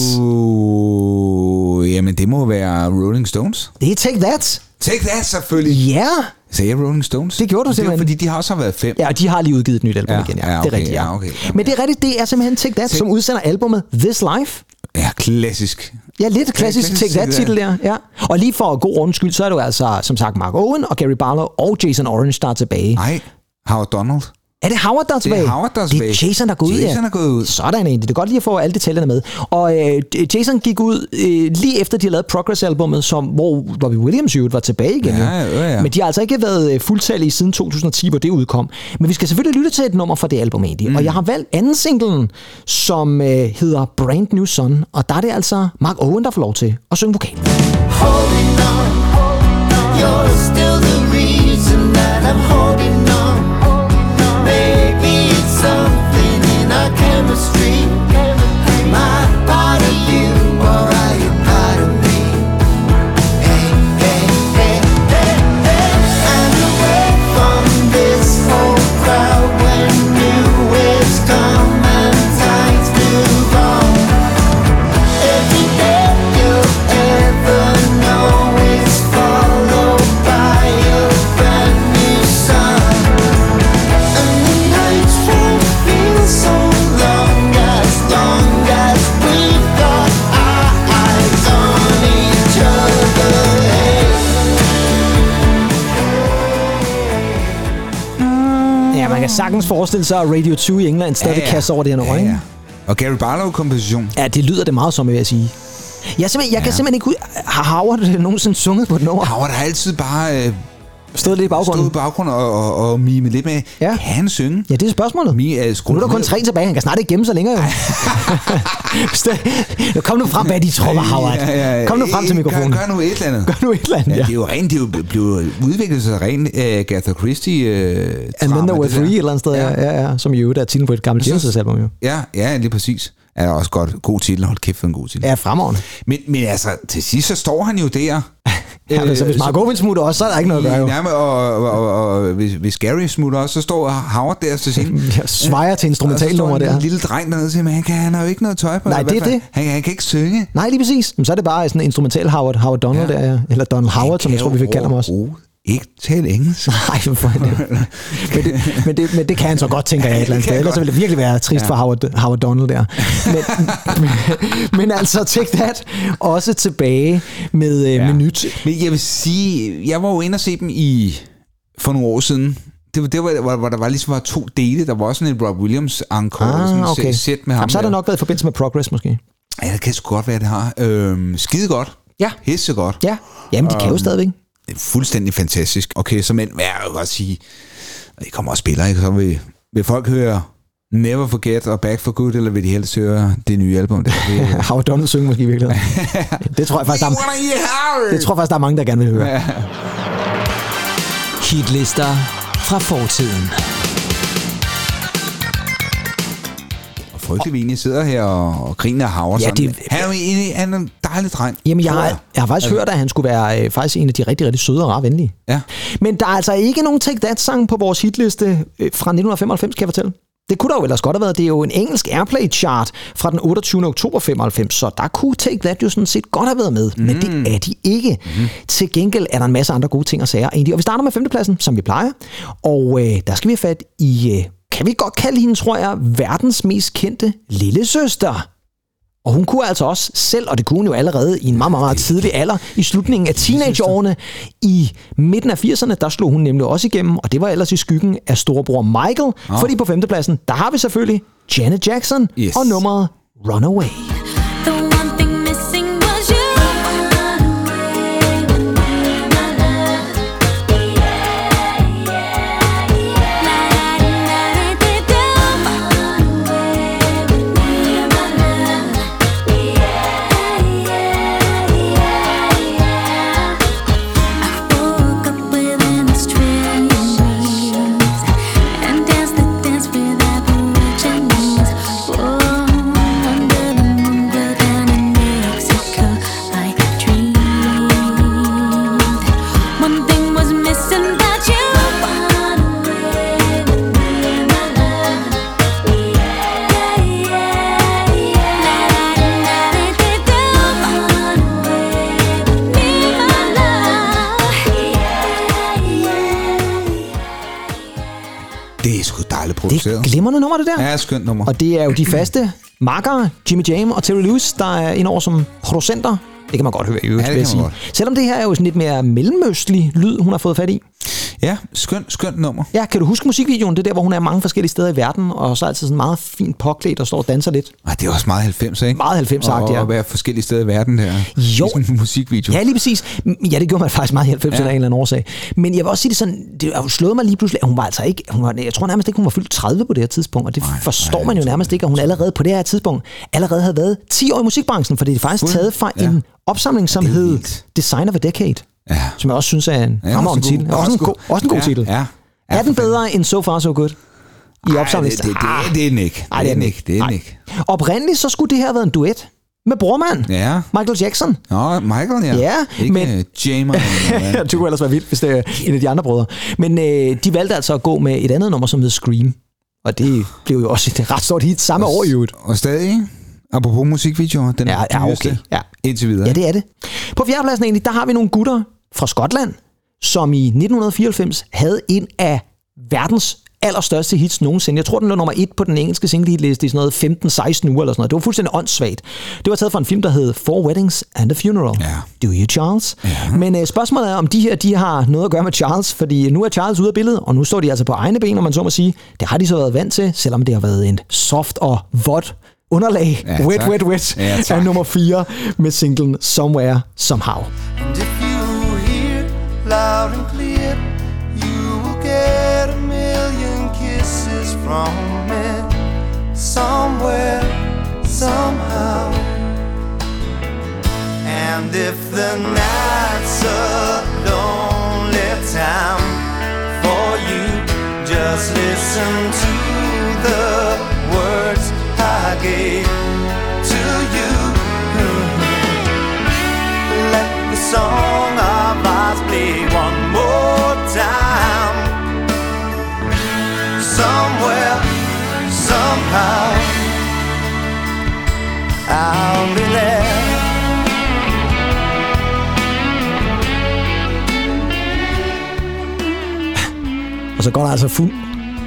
Jamen, det må være Rolling Stones. Det er Take That. Take That, selvfølgelig. Ja. Sagde jeg Rolling Stones? Det gjorde du Det er jo simpelthen. fordi, de har også været fem. Ja, og de har lige udgivet et nyt album Ja, igen, ja. ja, det okay, er rigtigt, ja. ja, okay, ja. Men det er rigtigt, det er simpelthen Take That, som udsender albumet This Life. Ja, klassisk. Ja, lidt klassisk klassisk Take Take That-titel der. Ja. Og lige for god ordens skyld, så er det jo altså, som sagt, Mark Owen og Gary Barlow og Jason Orange, der er tilbage. Nej, Howard Donald. Er det Howard, der er tilbage? Howard, der er Det tilbage. er Jason, der går ud, Jason ja. er gået ud. Sådan egentlig. Det er godt lige at få alle detaljerne med. Og øh, Jason gik ud øh, lige efter, de havde lavet Progress-albummet, som, hvor Robbie Williams jo var tilbage igen. Ja, jo. ja, ja. Men de har altså ikke været øh, fuldtallige siden 2010, hvor det udkom. Men vi skal selvfølgelig lytte til et nummer fra det album egentlig. Mm. Og jeg har valgt anden singlen, som øh, hedder Brand New Sun. Og der er det altså Mark Owen, der får lov til at synge vokal. holding on. You're still the reason that I'm holding sagtens forestille sig, at Radio 2 i England stadig ja, ja. kaster over det her nummer, Ja, ikke? ja. Og Gary Barlow-komposition. Ja, det lyder det meget som, vil jeg sige. Jeg, simpelthen, jeg ja. kan simpelthen ikke ud... Har Howard nogensinde sunget på et nummer? Howard har altid bare øh, Stået lidt i baggrunden. stået i baggrunden og, og, og mimet lidt med. Ja. Kan han synge? Ja, det er spørgsmålet. Mi er Nu er der kun tre tilbage. Han kan snart ikke gemme sig længere, jo. Kom nu frem bag de trommer, Howard. Kom nu frem til mikrofonen. Gør, gør nu et eller andet. Gør nu et eller andet, Ja, ja. det er jo rent, det er jo blevet udviklet sig rent uh, Agatha Christie uh, And then there were three et eller andet sted, ja, ja, ja som jo er titlen på et gammelt Genesis album, jo. Ja, ja, lige præcis. Er også godt. God titel. Hold kæft for en god titel. Ja, fremragende. Men, men altså, til sidst så står han jo der. Ja, men så hvis Mark Owen smutter også, så er der ikke noget at gøre, jo. Men, og, og, og, og hvis, hvis Gary smutter også, så står Howard der til sin. Jeg svejer til instrumentalnummer der. en lille dreng dernede og siger, men han, kan, han har jo ikke noget tøj på. Nej, det er det. Han, han kan ikke synge. Nej, lige præcis. Men så er det bare sådan en instrumental Howard, Howard Donald ja. der, ja. Eller Donald Howard, som jeg tror, vi vil kalde ham også. Ikke tale engelsk. Nej, for det. Men, det, men, det, men det kan han så godt, tænker jeg et eller andet sted. Ellers så ville det virkelig være trist Ja. for Howard, Howard Donald der. Men, men, men altså, Take That også tilbage med, ja. med nyt. Men jeg vil sige, jeg var jo inde og se dem i for nogle år siden. Det var, det var hvor, hvor der var ligesom var to dele. Der var også sådan et Rob Williams encore, sådan Ah, okay. et sæt med ham. Jamen, så har der. nok været i forbindelse med Progress, måske. Ja, det kan sgu godt være, det har. Øhm, skide godt. Ja. Hisse godt. Ja. Jamen, det kan jo Øhm, stadigvæk. Fuldstændig fantastisk. Okay, så men, jeg vil godt sige, I kommer og spiller, ikke, så vil, vil folk høre Never Forget og Back for Good, eller vil de helst høre det nye album? Det, Howard Donald synger måske i virkeligheden. det tror jeg faktisk, der er, det tror jeg faktisk, der er mange, der gerne vil høre. Hitlister fra fortiden. Og frygtelig vi egentlig sidder her og, og griner af Howard. Ja, det- han, er jo egentlig han er en dejlig dreng. Jamen, jeg har, jeg har faktisk hørt, at han skulle være øh, faktisk en af de rigtig, rigtig søde og rar venlige. Ja. Men der er altså ikke nogen Take That-sang på vores hitliste øh, fra 1995, kan jeg fortælle. Det kunne der jo ellers godt have været. Det er jo en engelsk Airplay-chart fra den 28. oktober 95, så der kunne Take That jo sådan set godt have været med. Mm. Men det er de ikke. Mm. Til gengæld er der en masse andre gode ting at sige egentlig. Og vi starter med femtepladsen, som vi plejer. Og øh, der skal vi have fat i, øh, kan vi godt kalde hende, tror jeg, verdens mest kendte lillesøster. Og hun kunne altså også selv, og det kunne hun jo allerede i en meget, meget, meget tidlig alder, i slutningen af teenageårene, i midten af 80'erne, der slog hun nemlig også igennem, og det var ellers i skyggen af storebror Michael, Ah. fordi på femtepladsen, der har vi selvfølgelig Janet Jackson Yes. og nummeret Runaway. The one thing Dejligt Det er produceret. glimrende nummer, det der. Ja, skønt nummer. Og det er jo de faste makkere, Jimmy Jam og Terry Lewis, der er indover som producenter. Det kan man godt høre i øvrigt, Ja, det kan man sige. Selvom det her er jo sådan lidt mere mellemøstlig lyd, hun har fået fat i. Ja, skønt, skønt nummer. Ja, kan du huske musikvideoen? Det er der, hvor hun er mange forskellige steder i verden, og så er altid sådan meget fint påklædt og står og danser lidt. Ej, det er også meget 90, ikke? Meget 90'er-agtigt, ja. Og at være forskellige steder i verden der. Jo. I sådan en musikvideo. Ja, lige præcis. Ja, det gjorde man faktisk meget i 90'erne Ja. af en eller anden årsag. Men jeg vil også sige det sådan, det har slået mig lige pludselig, at hun var altså ikke, hun var, jeg tror nærmest ikke, hun var fyldt 30 på det her tidspunkt, og det nej, forstår man jo nærmest ikke, at hun allerede på det her tidspunkt allerede havde været 10 år i musikbranchen, for det er faktisk Fuld- taget fra ja. en opsamling, som hed. Design of a Decade, Ja. som jeg også synes er en Ja, også en titel. god- Også en også god, også en god ja, titel. ja. Er den bedre end So Far So Good? I Ej, opsamlingen? det, det, det, det er den ikke. Ej, det er den ikke. Det er den ikke. Oprindeligt så skulle det her have været en duet med brormand, Ja. Michael Jackson. Nå, Michael, ja. Ja, ikke men- men... Jamer. det kunne ellers være vildt, hvis det er en af de andre brødre. Men øh, de valgte altså at gå med et andet nummer, som hed Scream. Og det blev jo også et ret stort hit samme år i øvrigt. Og stadig? Apropos musikvideoer, den Ja, ja, dyreste okay. Ja. indtil videre. Ja, det er det. På fjerdepladsen egentlig, der har vi nogle gutter fra Skotland, som i 1994 havde en af verdens allerstørste hits nogensinde. Jeg tror, den lå nummer et på den engelske single-hitliste i sådan noget 15-16 uger eller sådan noget. Det var fuldstændig åndssvagt. Det var taget fra en film, der hed Four Weddings and a Funeral. Ja. Do you, Charles? Ja. Men øh, spørgsmålet er, om de her de har noget at gøre med Charles, fordi nu er Charles ude af billedet, og nu står de altså på egne ben, om man så må sige. Det har de så været vant til, selvom det har været en soft og vådt underlag. Ja, wet, tak. wet, wet. Ja, tak. er nummer 4 med singlen Somewhere, Somehow. And if loud and clear, you will get a million kisses from me somewhere, somehow. And if the night's a lonely time for you, just listen to the words I gave to you. Let the song play one more time. Somewhere, somehow, I'll be there. Og så går der altså fuld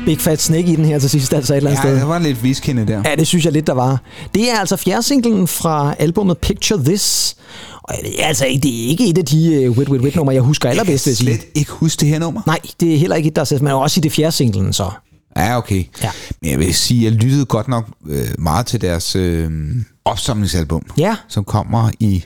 Big Fat Snake i den her til sidst, altså et eller andet Ja, sted. der var lidt viskende der. Ja, det synes jeg lidt, der var. Det er altså fjerde singlen fra albumet Picture This. Og det er altså ikke, det er ikke et af de uh, Wit Wit Wit numre, jeg husker allerbedst, jeg sige. slet ikke huske det her nummer. Nej, det er heller ikke et, der er men også i det fjerde singlen, så. Ja, okay. Ja. Men jeg vil sige, jeg lyttede godt nok øh, meget til deres øh, opsamlingsalbum, Ja, som kommer i...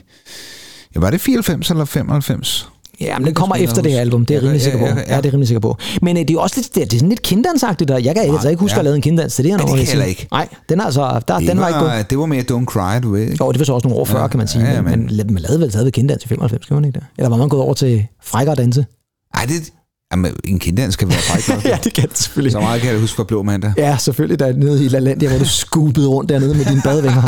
Ja, var det 94 eller 95? Ja men det kommer efter det her album, det er jeg Ja, rimelig ja, sikker på. ja, Ja, ja. det er jeg rimelig sikker på. Men uh, det er jo også lidt, det er, det er sådan lidt kinddansagtigt, og jeg kan altså ikke huske ja. at have lavet en kinddans til det her det nummer. kan jeg heller ikke. Nej, den er altså, der, Det den var, ikke god. det var mere Don't Cry, du ved. ikke? Jo, det var så også nogle år før, Ja, kan man sige. ja, men, men- man lavede vel stadigvæk kinddans i 95, gjorde man ikke det? Eller var man gået over til frækkere danse? Ej, det... Jamen, en kinddans skal være fræk ja, det kan det selvfølgelig. Så meget kan jeg huske fra Blå Mandag. Ja, selvfølgelig der nede i LaLandia, hvor du skulpede rundt dernede med dine badevinger.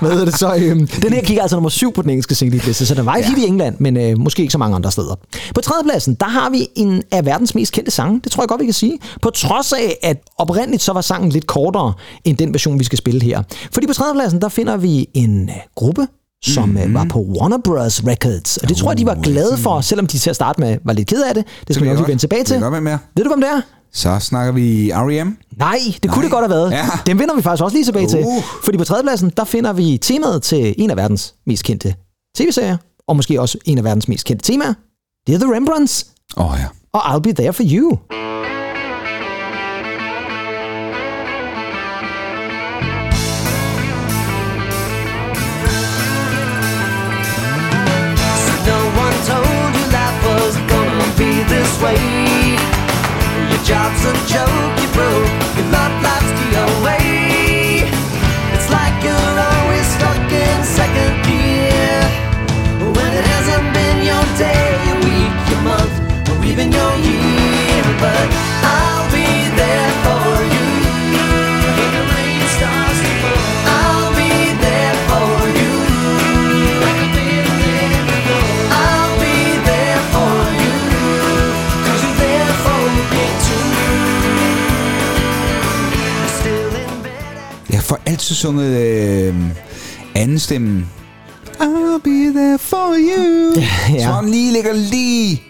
Hvad hedder det så? Øhm, den her kigger altså nummer syv på den engelske single-liste, så den var ikke ja. i England, men øh, måske ikke så mange andre steder. På tredjepladsen, der har vi en af verdens mest kendte sange. Det tror jeg godt, vi kan sige. På trods af, at oprindeligt så var sangen lidt kortere end den version, vi skal spille her. Fordi på tredjepladsen, der finder vi en øh, gruppe, som mm-hmm. var på Warner Bros. Records. Og det tror jeg, de var glade for, selvom de til at starte med var lidt ked af det. Det skal vi ved jeg nok lige vende tilbage Det til. kan godt mere. Ved du, hvem det er? Så snakker vi R.E.M. Nej, det kunne det godt have været. Ja. Den vender vi faktisk også lige tilbage til. Uh. Fordi på tredjepladsen, der finder vi temaet til en af verdens mest kendte tv-serier, og måske også en af verdens mest kendte temaer. Det er The Rembrandts, Åh oh, ja. og I'll Be There For You. This way. Your job's a joke, you broke. Your love life's away. It's like you're always stuck in second gear. When it hasn't been your day, your week, your month, or even your year. But altid sunget øh, anden stemmen. I'll be there for you. Ja. Så han lige ligger lige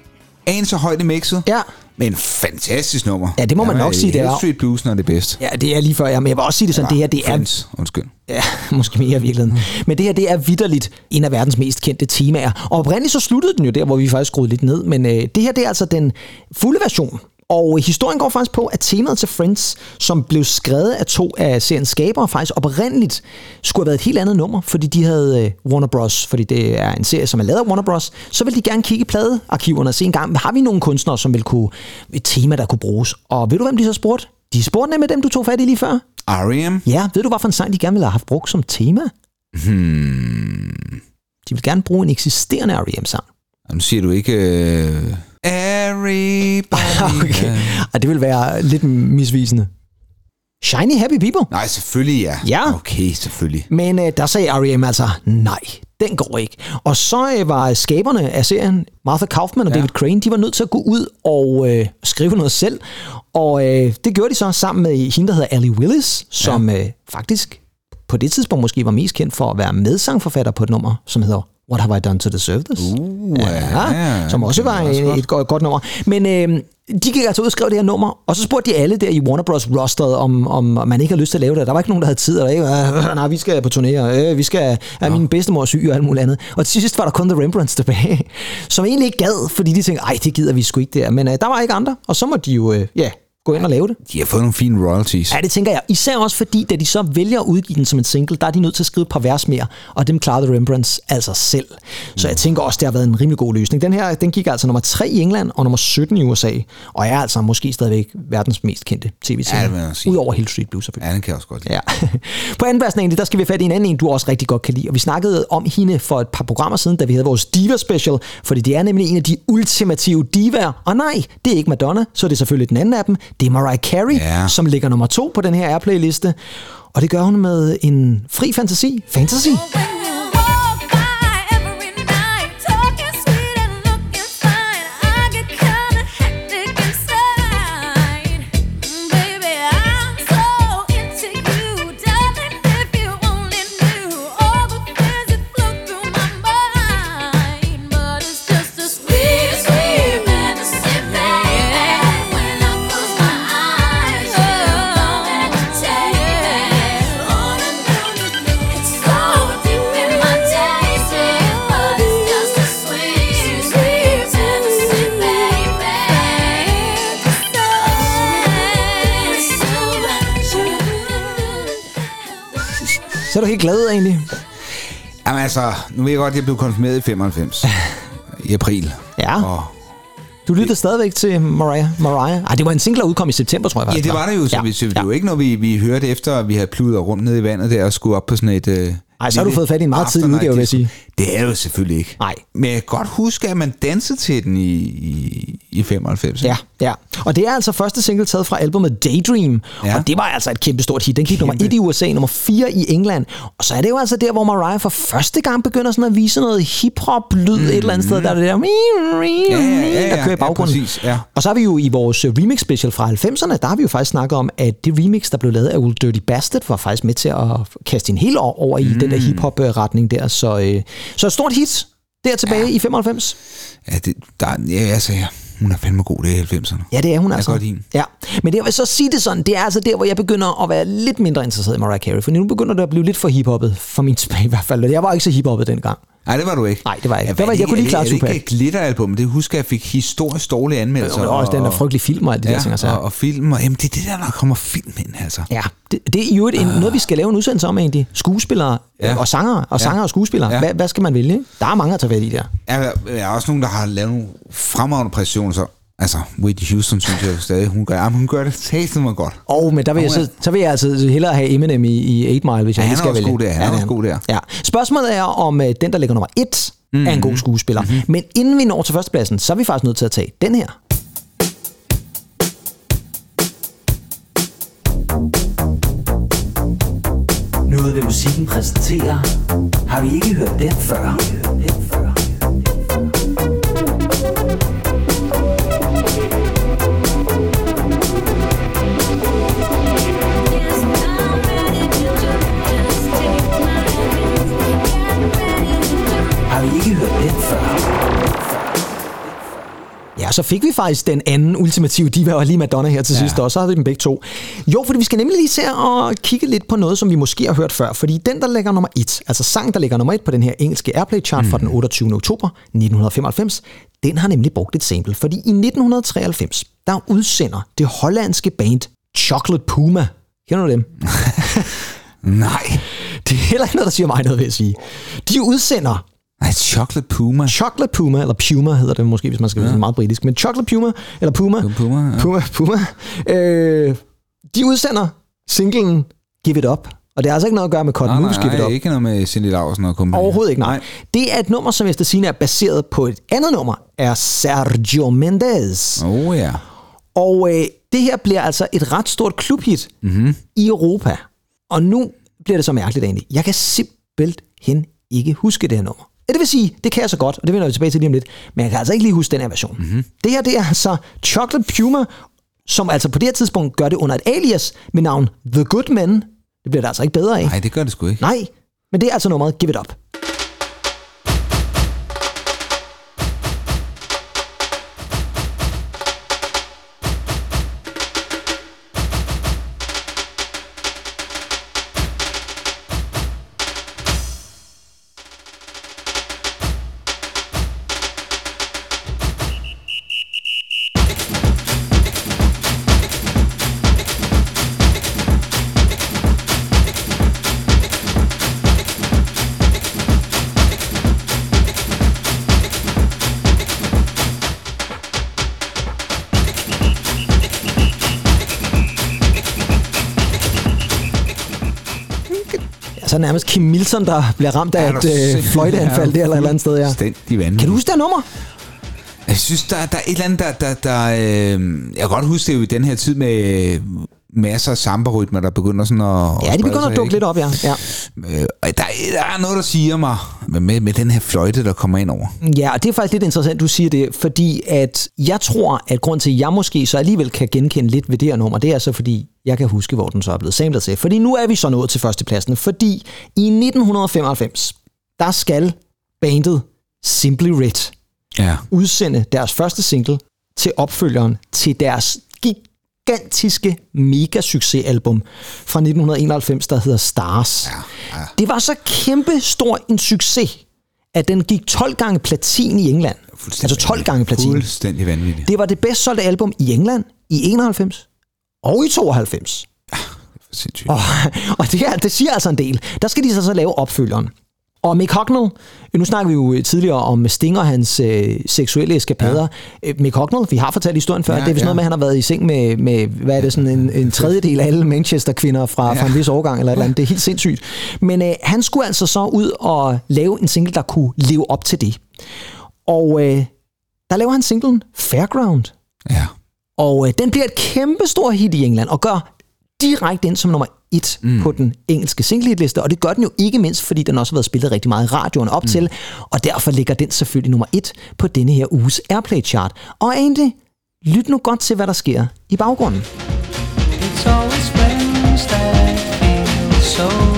en så højt i mixet. Ja, Men fantastisk nummer. Ja, det må man nok sige, det er. Street Blues er det bedste. Ja, det er lige før, ja, men jeg vil også sige det sådan, det her, det er... Friends, undskyld. Ja, måske mere i virkeligheden. Men det her, det er vidderligt en af verdens mest kendte temaer. Og oprindeligt så sluttede den jo der, hvor vi faktisk skruede lidt ned. Men øh, det her, det er altså den fulde version. Og historien går faktisk på, at temaet til Friends, som blev skrevet af to af seriens skabere, faktisk oprindeligt skulle have været et helt andet nummer, fordi de havde øh, Warner Bros., fordi det er en serie, som er lavet af Warner Bros., så ville de gerne kigge i pladearkiverne og se en gang, har vi nogle kunstnere, som vil kunne, et tema, der kunne bruges. Og ved du, hvem de så spurgte? De spurgte nemlig dem, du tog fat i lige før. R.E.M.? Ja, ved du, hvad for en sang de gerne ville have haft brugt som tema? Hmm. De vil gerne bruge en eksisterende R.E.M.-sang. Nu siger du ikke... Øh... Everybody. okay. Og det vil være lidt misvisende. Shiny Happy People. Nej, selvfølgelig ja. Ja. Okay, selvfølgelig. Men øh, der sagde R.E.M. altså, nej, den går ikke. Og så øh, var skaberne af serien, Martha Kaufman og ja. David Crane, de var nødt til at gå ud og øh, skrive noget selv. Og øh, det gjorde de så sammen med hende, der hedder Ali Willis, som ja. øh, faktisk på det tidspunkt måske var mest kendt for at være medsangforfatter på et nummer, som hedder What Have I Done to Deserve This? Uh, ja, ja, som også var også et, godt. et godt, godt nummer. Men øh, de gik altså ud og skrev det her nummer, og så spurgte de alle der i Warner Bros. rosteret, om, om man ikke havde lyst til at lave det. Der var ikke nogen, der havde tid. Og ikke, øh, nej, vi skal på turné, og øh, vi skal have min bedstemor syg og alt muligt andet. Og til sidst var der kun The Rembrandts tilbage, som egentlig ikke gad, fordi de tænkte, ej, det gider vi sgu ikke der. Men øh, der var ikke andre, og så må de jo, øh, ja, gå ind og lave det. De har fået nogle fine royalties. Ja, det tænker jeg. Især også fordi, da de så vælger at udgive den som en single, der er de nødt til at skrive et par vers mere, og dem klarede The Rembrandts altså selv. Så jeg tænker også, det har været en rimelig god løsning. Den her, den gik altså nummer 3 i England og nummer 17 i USA, og er altså måske stadigvæk verdens mest kendte Ja, tv-serie. sige. Udover Hill Street Blues selvfølgelig. Ja, den kan jeg også godt lide. Ja. På anden pladsen egentlig, der skal vi have fat i en anden en, du også rigtig godt kan lide. Og vi snakkede om hende for et par programmer siden, da vi havde vores Diva Special, fordi det er nemlig en af de ultimative divaer. Og nej, det er ikke Madonna, så er det selvfølgelig den anden af dem. Det er Mariah Carey, Ja. som ligger nummer to på den her Airplay-liste. Og det gør hun med en fri fantasi. Fantasy. Så er du helt glad egentlig. Jamen altså, nu ved jeg godt, at jeg blev konfirmeret i 95. I april. Ja. Og Du lytter stadigvæk til Mariah. Mariah. Ej, det var en single, der udkom i september, tror jeg Ja, faktisk. det var det jo, så ja. ja. det er jo ikke noget, vi, vi hørte efter, at vi havde pludret rundt nede i vandet der og skulle op på sådan et... Øh, Ej, så har du fået fat i en meget tidlig udgave, vil jeg sige. Det er jo selvfølgelig ikke. Nej. Men jeg kan godt huske, at man dansede til den i, i, i 95. Ja, ja. Og det er altså første single taget fra albumet Daydream. Ja. Ja. Og det var altså et kæmpe stort hit. Den gik Kæmpe. nummer 1 i USA, nummer 4 i England. Og så er det jo altså der, hvor Mariah for første gang begynder sådan at vise noget hip-hop-lyd et eller andet sted. Der er det der, Mm. ja, ja, der kører i ja, baggrunden. præcis, ja. Og så har vi jo i vores remix special fra 90'erne, der har vi jo faktisk snakket om, at det remix, der blev lavet af Old Dirty Bastard, var faktisk med til at kaste en hel år over i den Mm. der hip-hop-retning der. Så, øh, så et stort hit der tilbage ja. i 95. Ja, det, der, ja, altså, ja, hun er fandme god, det er i 90'erne. Ja, det er hun Jeg altså. kan godt. Ja, men det, jeg vil så sige det sådan, det er altså der, hvor jeg begynder at være lidt mindre interesseret i Mariah Carey, for nu begynder det at blive lidt for hiphoppet, for min smag i hvert fald. Jeg var ikke så hiphoppet dengang. Nej, det var du ikke. Nej, det var jeg ikke. Ja, var- jeg kunne lige klare Er det ikke et glitteralbum? Det husker jeg fik historisk dårlige anmeldelser. Og også den der frygtelige film og alt det ja, der ting. Altså. og, og film. Og, jamen, det er det der, der kommer film ind, altså. Ja, det, det er jo et, noget, vi skal lave en udsendelse om egentlig. Skuespillere ja. Og sanger, og Ja. sanger og skuespillere. Ja. Hvad, hvad skal man vælge? Der er mange at tage fat i der. Ja, der er også nogen, der har lavet nogle fremragende præstationer. Så, altså, Whitney Houston, synes jeg jo stadig, hun gør, jamen, hun gør det tæt mig godt. Og oh, men der vil jeg, så, så vil jeg altså hellere have Eminem i, i 8 Mile, hvis jeg Ja, lige han er skal også vælge. god der, han er det også god der. Ja. Spørgsmålet er, om øh, den, der ligger nummer 1, mm. er en god skuespiller. Mm-hmm. Men inden vi når til førstepladsen, så er vi faktisk nødt til at tage den her. Noget ved musikken præsenterer Har vi ikke hørt den før? Har vi hørt den før? Ja, så fik vi faktisk den anden ultimative diva, og lige Madonna her til Ja. sidst også, så havde vi dem begge to. Jo, fordi vi skal nemlig lige se og kigge lidt på noget, som vi måske har hørt før, fordi den, der ligger nummer et, altså sang, der ligger nummer et på den her engelske Airplay-chart mm. fra den 28. oktober 1995, den har nemlig brugt et sample, fordi i 1993, der udsender det hollandske band Chocolate Puma. Kender du dem? Nej. Det er heller ikke noget, der siger mig noget, vil jeg sige. De udsender Nej, Chocolate Puma. Chocolate Puma, eller Puma hedder det måske, hvis man skal være meget britisk, men Chocolate Puma, eller Puma, Puma, ja. Puma, Puma øh, de udsender singlen Give It Up, og det har altså ikke noget at gøre med Cotton Nej, Moves Give It nej, Up. ikke noget med Cindy Lausen og kompagni. Overhovedet ikke, nej. Det er et nummer, som efter sigende er baseret på et andet nummer, er Sergio Mendes. Oh ja. Og øh, det her bliver altså et ret stort klubhit Mm-hmm. i Europa. Og nu bliver det så mærkeligt egentlig. Jeg kan simpelthen ikke huske det her nummer. Det vil sige, det kan jeg så godt, og det vender vi tilbage til lige om lidt, men jeg kan altså ikke lige huske den her version. Mm-hmm. Det her, det er altså Chocolate Puma, som altså på det her tidspunkt gør det under et alias med navn The Good Men. Det bliver det altså ikke bedre af. Nej, det gør det sgu ikke. Nej, men det er altså nummeret Give It Up. Altså nærmest Kim Milton, der bliver ramt af Er et øh, fløjteanfald der eller et eller andet sted. Ja. Kan du huske det nummer? Jeg synes, der, der er et eller andet, der... der, der øh, jeg kan godt huske det er jo i den her tid med masser af samba-rytmer, der begynder sådan at... Ja, de begynder sig, at dukke ikke? lidt op, ja. ja. Øh, og der, der er noget, der siger mig med, med den her fløjte, der kommer ind over. Ja, og det er faktisk lidt interessant, du siger det, fordi at jeg tror, at grund til, at jeg måske så alligevel kan genkende lidt ved det her nummer, det er så fordi, jeg kan huske, hvor den så er blevet samlet til. Fordi nu er vi så nået til førstepladsen, fordi i 1995, der skal bandet Simply Red Ja. udsende deres første single til opfølgeren til deres gigantiske mega succesalbum fra 1991, der hedder Stars. Ja, ja. Det var så kæmpe stor en succes, at den gik 12 gange platin i England. Altså 12 gange platin. Fuldstændig vanvittigt. Det var det bedst solgte album i England i 91 og i 92. Sindssygt. Og, og det, er, det siger altså en del. Der skal de så, så lave opfølgeren. Og Mick Hucknall, nu snakker vi jo tidligere om Sting og hans øh, seksuelle eskapader. Ja. Mick Hucknall, vi har fortalt historien før, ja, det er vist ja. noget med, at han har været i seng med, med hvad er det, sådan en, en tredjedel af alle Manchester-kvinder fra, ja. fra en vis årgang, eller et eller andet. Det er helt sindssygt. Men øh, han skulle altså så ud og lave en single, der kunne leve op til det. Og øh, der laver han singlen Fairground. Ja. Og øh, den bliver et kæmpe stor hit i England, og gør direkte ind som nummer et mm. på den engelske singlehitliste, og det gør den jo ikke mindst, fordi den også har været spillet rigtig meget i radioen op mm. til, og derfor ligger den selvfølgelig nummer et på denne her uges Airplay-chart. Og egentlig, lyt nu godt til, hvad der sker i baggrunden. It's always so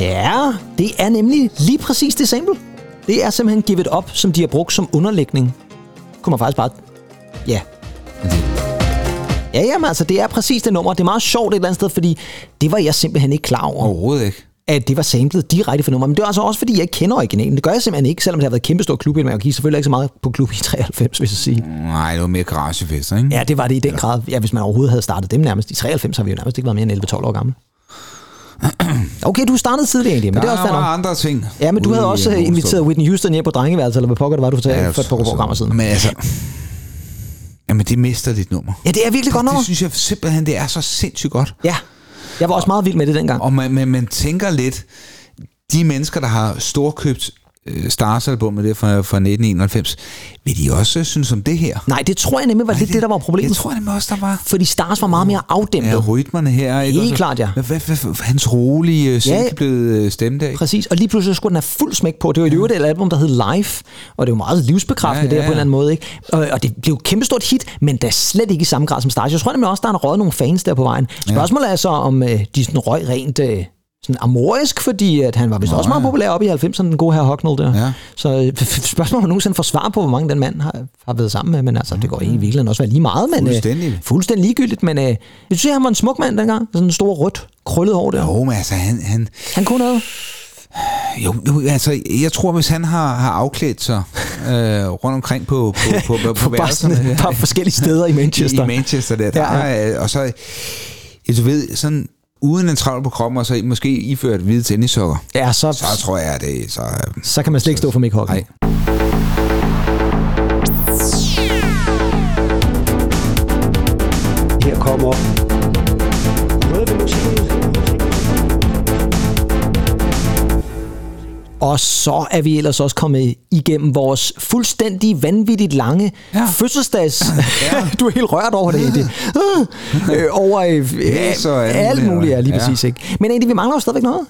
Ja, det er nemlig lige præcis det sample. Det er simpelthen Give It Up, som de har brugt som underlægning. Kunne man faktisk bare... Ja. Ja, jamen altså, det er præcis det nummer. Det er meget sjovt et eller andet sted, fordi det var jeg simpelthen ikke klar over. Overhovedet ikke. at det var samlet direkte fra nummer. Men det er altså også, fordi jeg ikke kender originalen. Det gør jeg simpelthen ikke, selvom det har været et kæmpestor klub i Man gik selvfølgelig ikke så meget på klub i 93, hvis jeg sige. Nej, det var mere garagefester, ikke? Ja, det var det i den grad. Ja, hvis man overhovedet havde startet dem nærmest. I 93 har vi jo nærmest ikke været mere end 11-12 år gamle. Okay, du startede tidligere egentlig, men der det er også fair var andre ting. Ja, men du havde også øh, inviteret Whitney Houston hjem på drengeværelset, eller hvad pokker det var, du fortalte Ja, for et par så- programmer siden. Men altså... Jamen, det mister dit nummer. Ja, det er virkelig godt nummer. det synes jeg simpelthen, det er så sindssygt godt. Ja, jeg var også meget vild med det dengang. Og man, man, man tænker lidt, de mennesker, der har storkøbt Stars-albummet der fra, fra 1991, vil de også synes om det her? Nej, det tror jeg nemlig var lidt det, der var problemet. Jeg tror nemlig også, der var... Fordi Stars var meget mere afdæmpet. Ja, rytmerne her. Ikke? Helt klart, ja. Hans rolige øh, Ja. silkebløde stemme der. ikke? Præcis, og lige pludselig skulle den have fuld smæk på. Det var i øvrigt et album, der hed Live, og det var meget livsbekræftende Ja, ja, ja, der på en ja. eller anden måde. Ikke? Og, og det blev et kæmpestort hit, men da slet ikke i samme grad som Stars. Jeg tror nemlig også, der er røget nogle fans der på vejen. Spørgsmålet er så, om øh, de sådan røg rent øh, sådan amorisk, fordi at han var vist Nå, også meget ja. populær op i 90'erne, den gode her Hucknall der. Ja. Så øh, spørgsmålet om nogensinde får svar på, hvor mange den mand har, har været sammen med, men altså, det går i virkeligheden også være lige meget. Men, Fuldstændig. Øh, fuldstændig ligegyldigt, men øh, jeg synes, han var en smuk mand dengang. Sådan en stor rødt, krøllet hår der. Jo, men altså, han, han, Han kunne noget. jo, jo, altså, jeg tror, hvis han har, har afklædt sig øh, rundt omkring på, på, på, på, på På bare sådan værelserne par forskellige steder i Manchester. I, i Manchester der, der Ja, ja, ja. og så, ja, du ved, sådan uden en travl på kroppen, og så måske iført hvide tennissokker, Ja, så, så tror jeg, at det så... øh, så kan man slet ikke stå for Mick. Nej. Her kommer Og så er vi ellers også kommet igennem vores fuldstændig vanvittigt lange ja. fødselsdags... Ja. du er helt rørt over det, egentlig. øh, over øh, Yes, og alt alt muligt, ja, lige ja. præcis. Ikke? Men egentlig, vi mangler jo stadigvæk noget.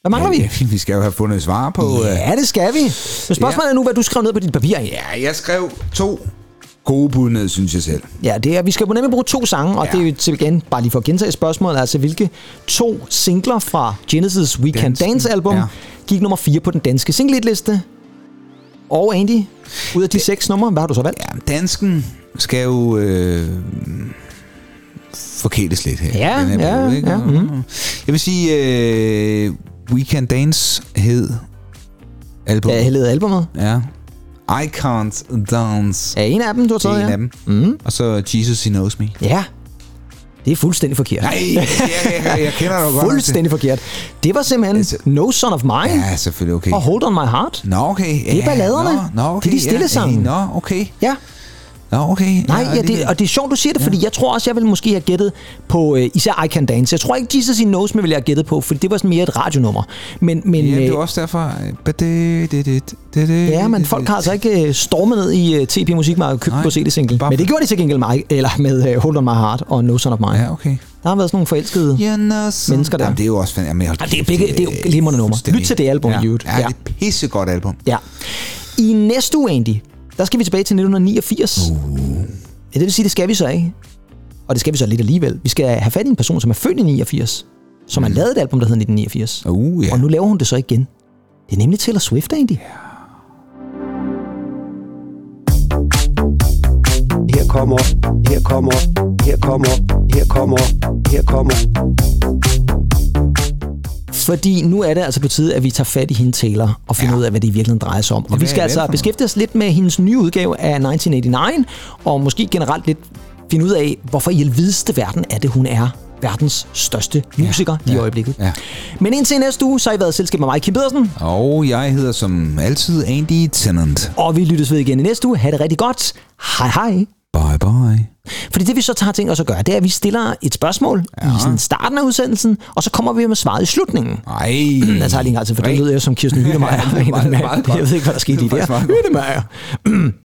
Hvad mangler vi? Ja, vi skal jo have fundet svar på... øh, Ja, det skal vi. Men spørgsmålet er nu, hvad du skrev ned på dit papir. Ja, Ja, jeg skrev to gode bud ned, synes jeg selv. ja det er, vi skal nemlig bruge to sange, og Ja. det er jo til igen, bare lige for at gentage spørgsmålet, altså hvilke to singler fra Genesis We Can Dance album ja. gik nummer 4 på den danske singlehitliste? Og Andy, ud af de seks numre, hvad har du så valgt? Ja, dansken skal jo øh, forkæles lidt her. Ja, her ja, periode, ikke? ja, mhm. Jeg vil sige, øh, We Can Dance hed album. Ja, heldet albumet. Ja. I Can't Dance. Er en af dem, du har Det er taget en af dem. Mm. Og så Jesus, He Knows Me. Ja, det er fuldstændig forkert. Nej, jeg, jeg, jeg kender jo godt. Fuldstændig forkert. Det var simpelthen Altså- No Son of Mine Ja, selvfølgelig, okay. og Hold On My Heart. Nå, okay. Det er balladerne. Nå, nå, okay. Det er de stille ja, sange. Nå, okay. Ja. Nå, okay. Nej, ja, det, og det er sjovt, du siger det, fordi jeg tror også, jeg ville måske have gættet på øh, især I Can Dance. Jeg tror ikke, Jesus in Knows Me ville jeg have gættet på, for det var sådan mere et radionummer. Men, men, Ja, det er øh, også derfor... ja, men folk har altså ikke stormet ned i TP Musikmarked og købt på CD-single. Men det gjorde de til gengæld mig, eller med Hold On My Heart og No Son of Mine. Ja, okay. Der har været sådan nogle forelskede... Ja, Mennesker der. Jamen, det er jo også fandme... Jamen, Ja, det er begge- det er jo glimrende fuldstændig- Lyt til det album, ja. Ja, Ja. det er et pissegodt album. Ja. I næste uge, Andy, der skal vi tilbage til 1989. Uh. Ja, det vil sige, det skal vi så ikke. Og det skal vi så lidt alligevel. Vi skal have fat i en person, som er født i 89, som har lavet et album, der hedder 1989. Uh, ja. Og nu laver hun det så igen. Det er nemlig Taylor Swift, Andy. Her kommer, her kommer, her kommer, her kommer, her kommer. Fordi nu er det altså på tide, at vi tager fat i hende Taylor og finder ja. ud af, hvad det i virkeligheden drejer sig om. Og vi skal altså beskæftige os lidt med hendes nye udgave af 1989, og måske generelt lidt finde ud af, hvorfor i helvideste verden er det, hun er verdens største musiker ja. i øjeblikket. Ja. Men indtil næste uge, så har I været selskab med mig, Kim Pedersen, Og jeg hedder som altid Andy Tennant. og vi lyttes ved igen i næste uge. Ha' det rigtig godt. Hej hej. Bye bye. Fordi det vi så tager ting os at gøre, det er, at vi stiller et spørgsmål ja. i sådan starten af udsendelsen, og så kommer vi med svaret i slutningen. Ej. Jeg tager lige en gang til, for det lyder jeg som Kirsten Hyttemeier. Ja, det meget- meget godt. jeg ved ikke, hvad der skete lige Det er der. Hyttemeier.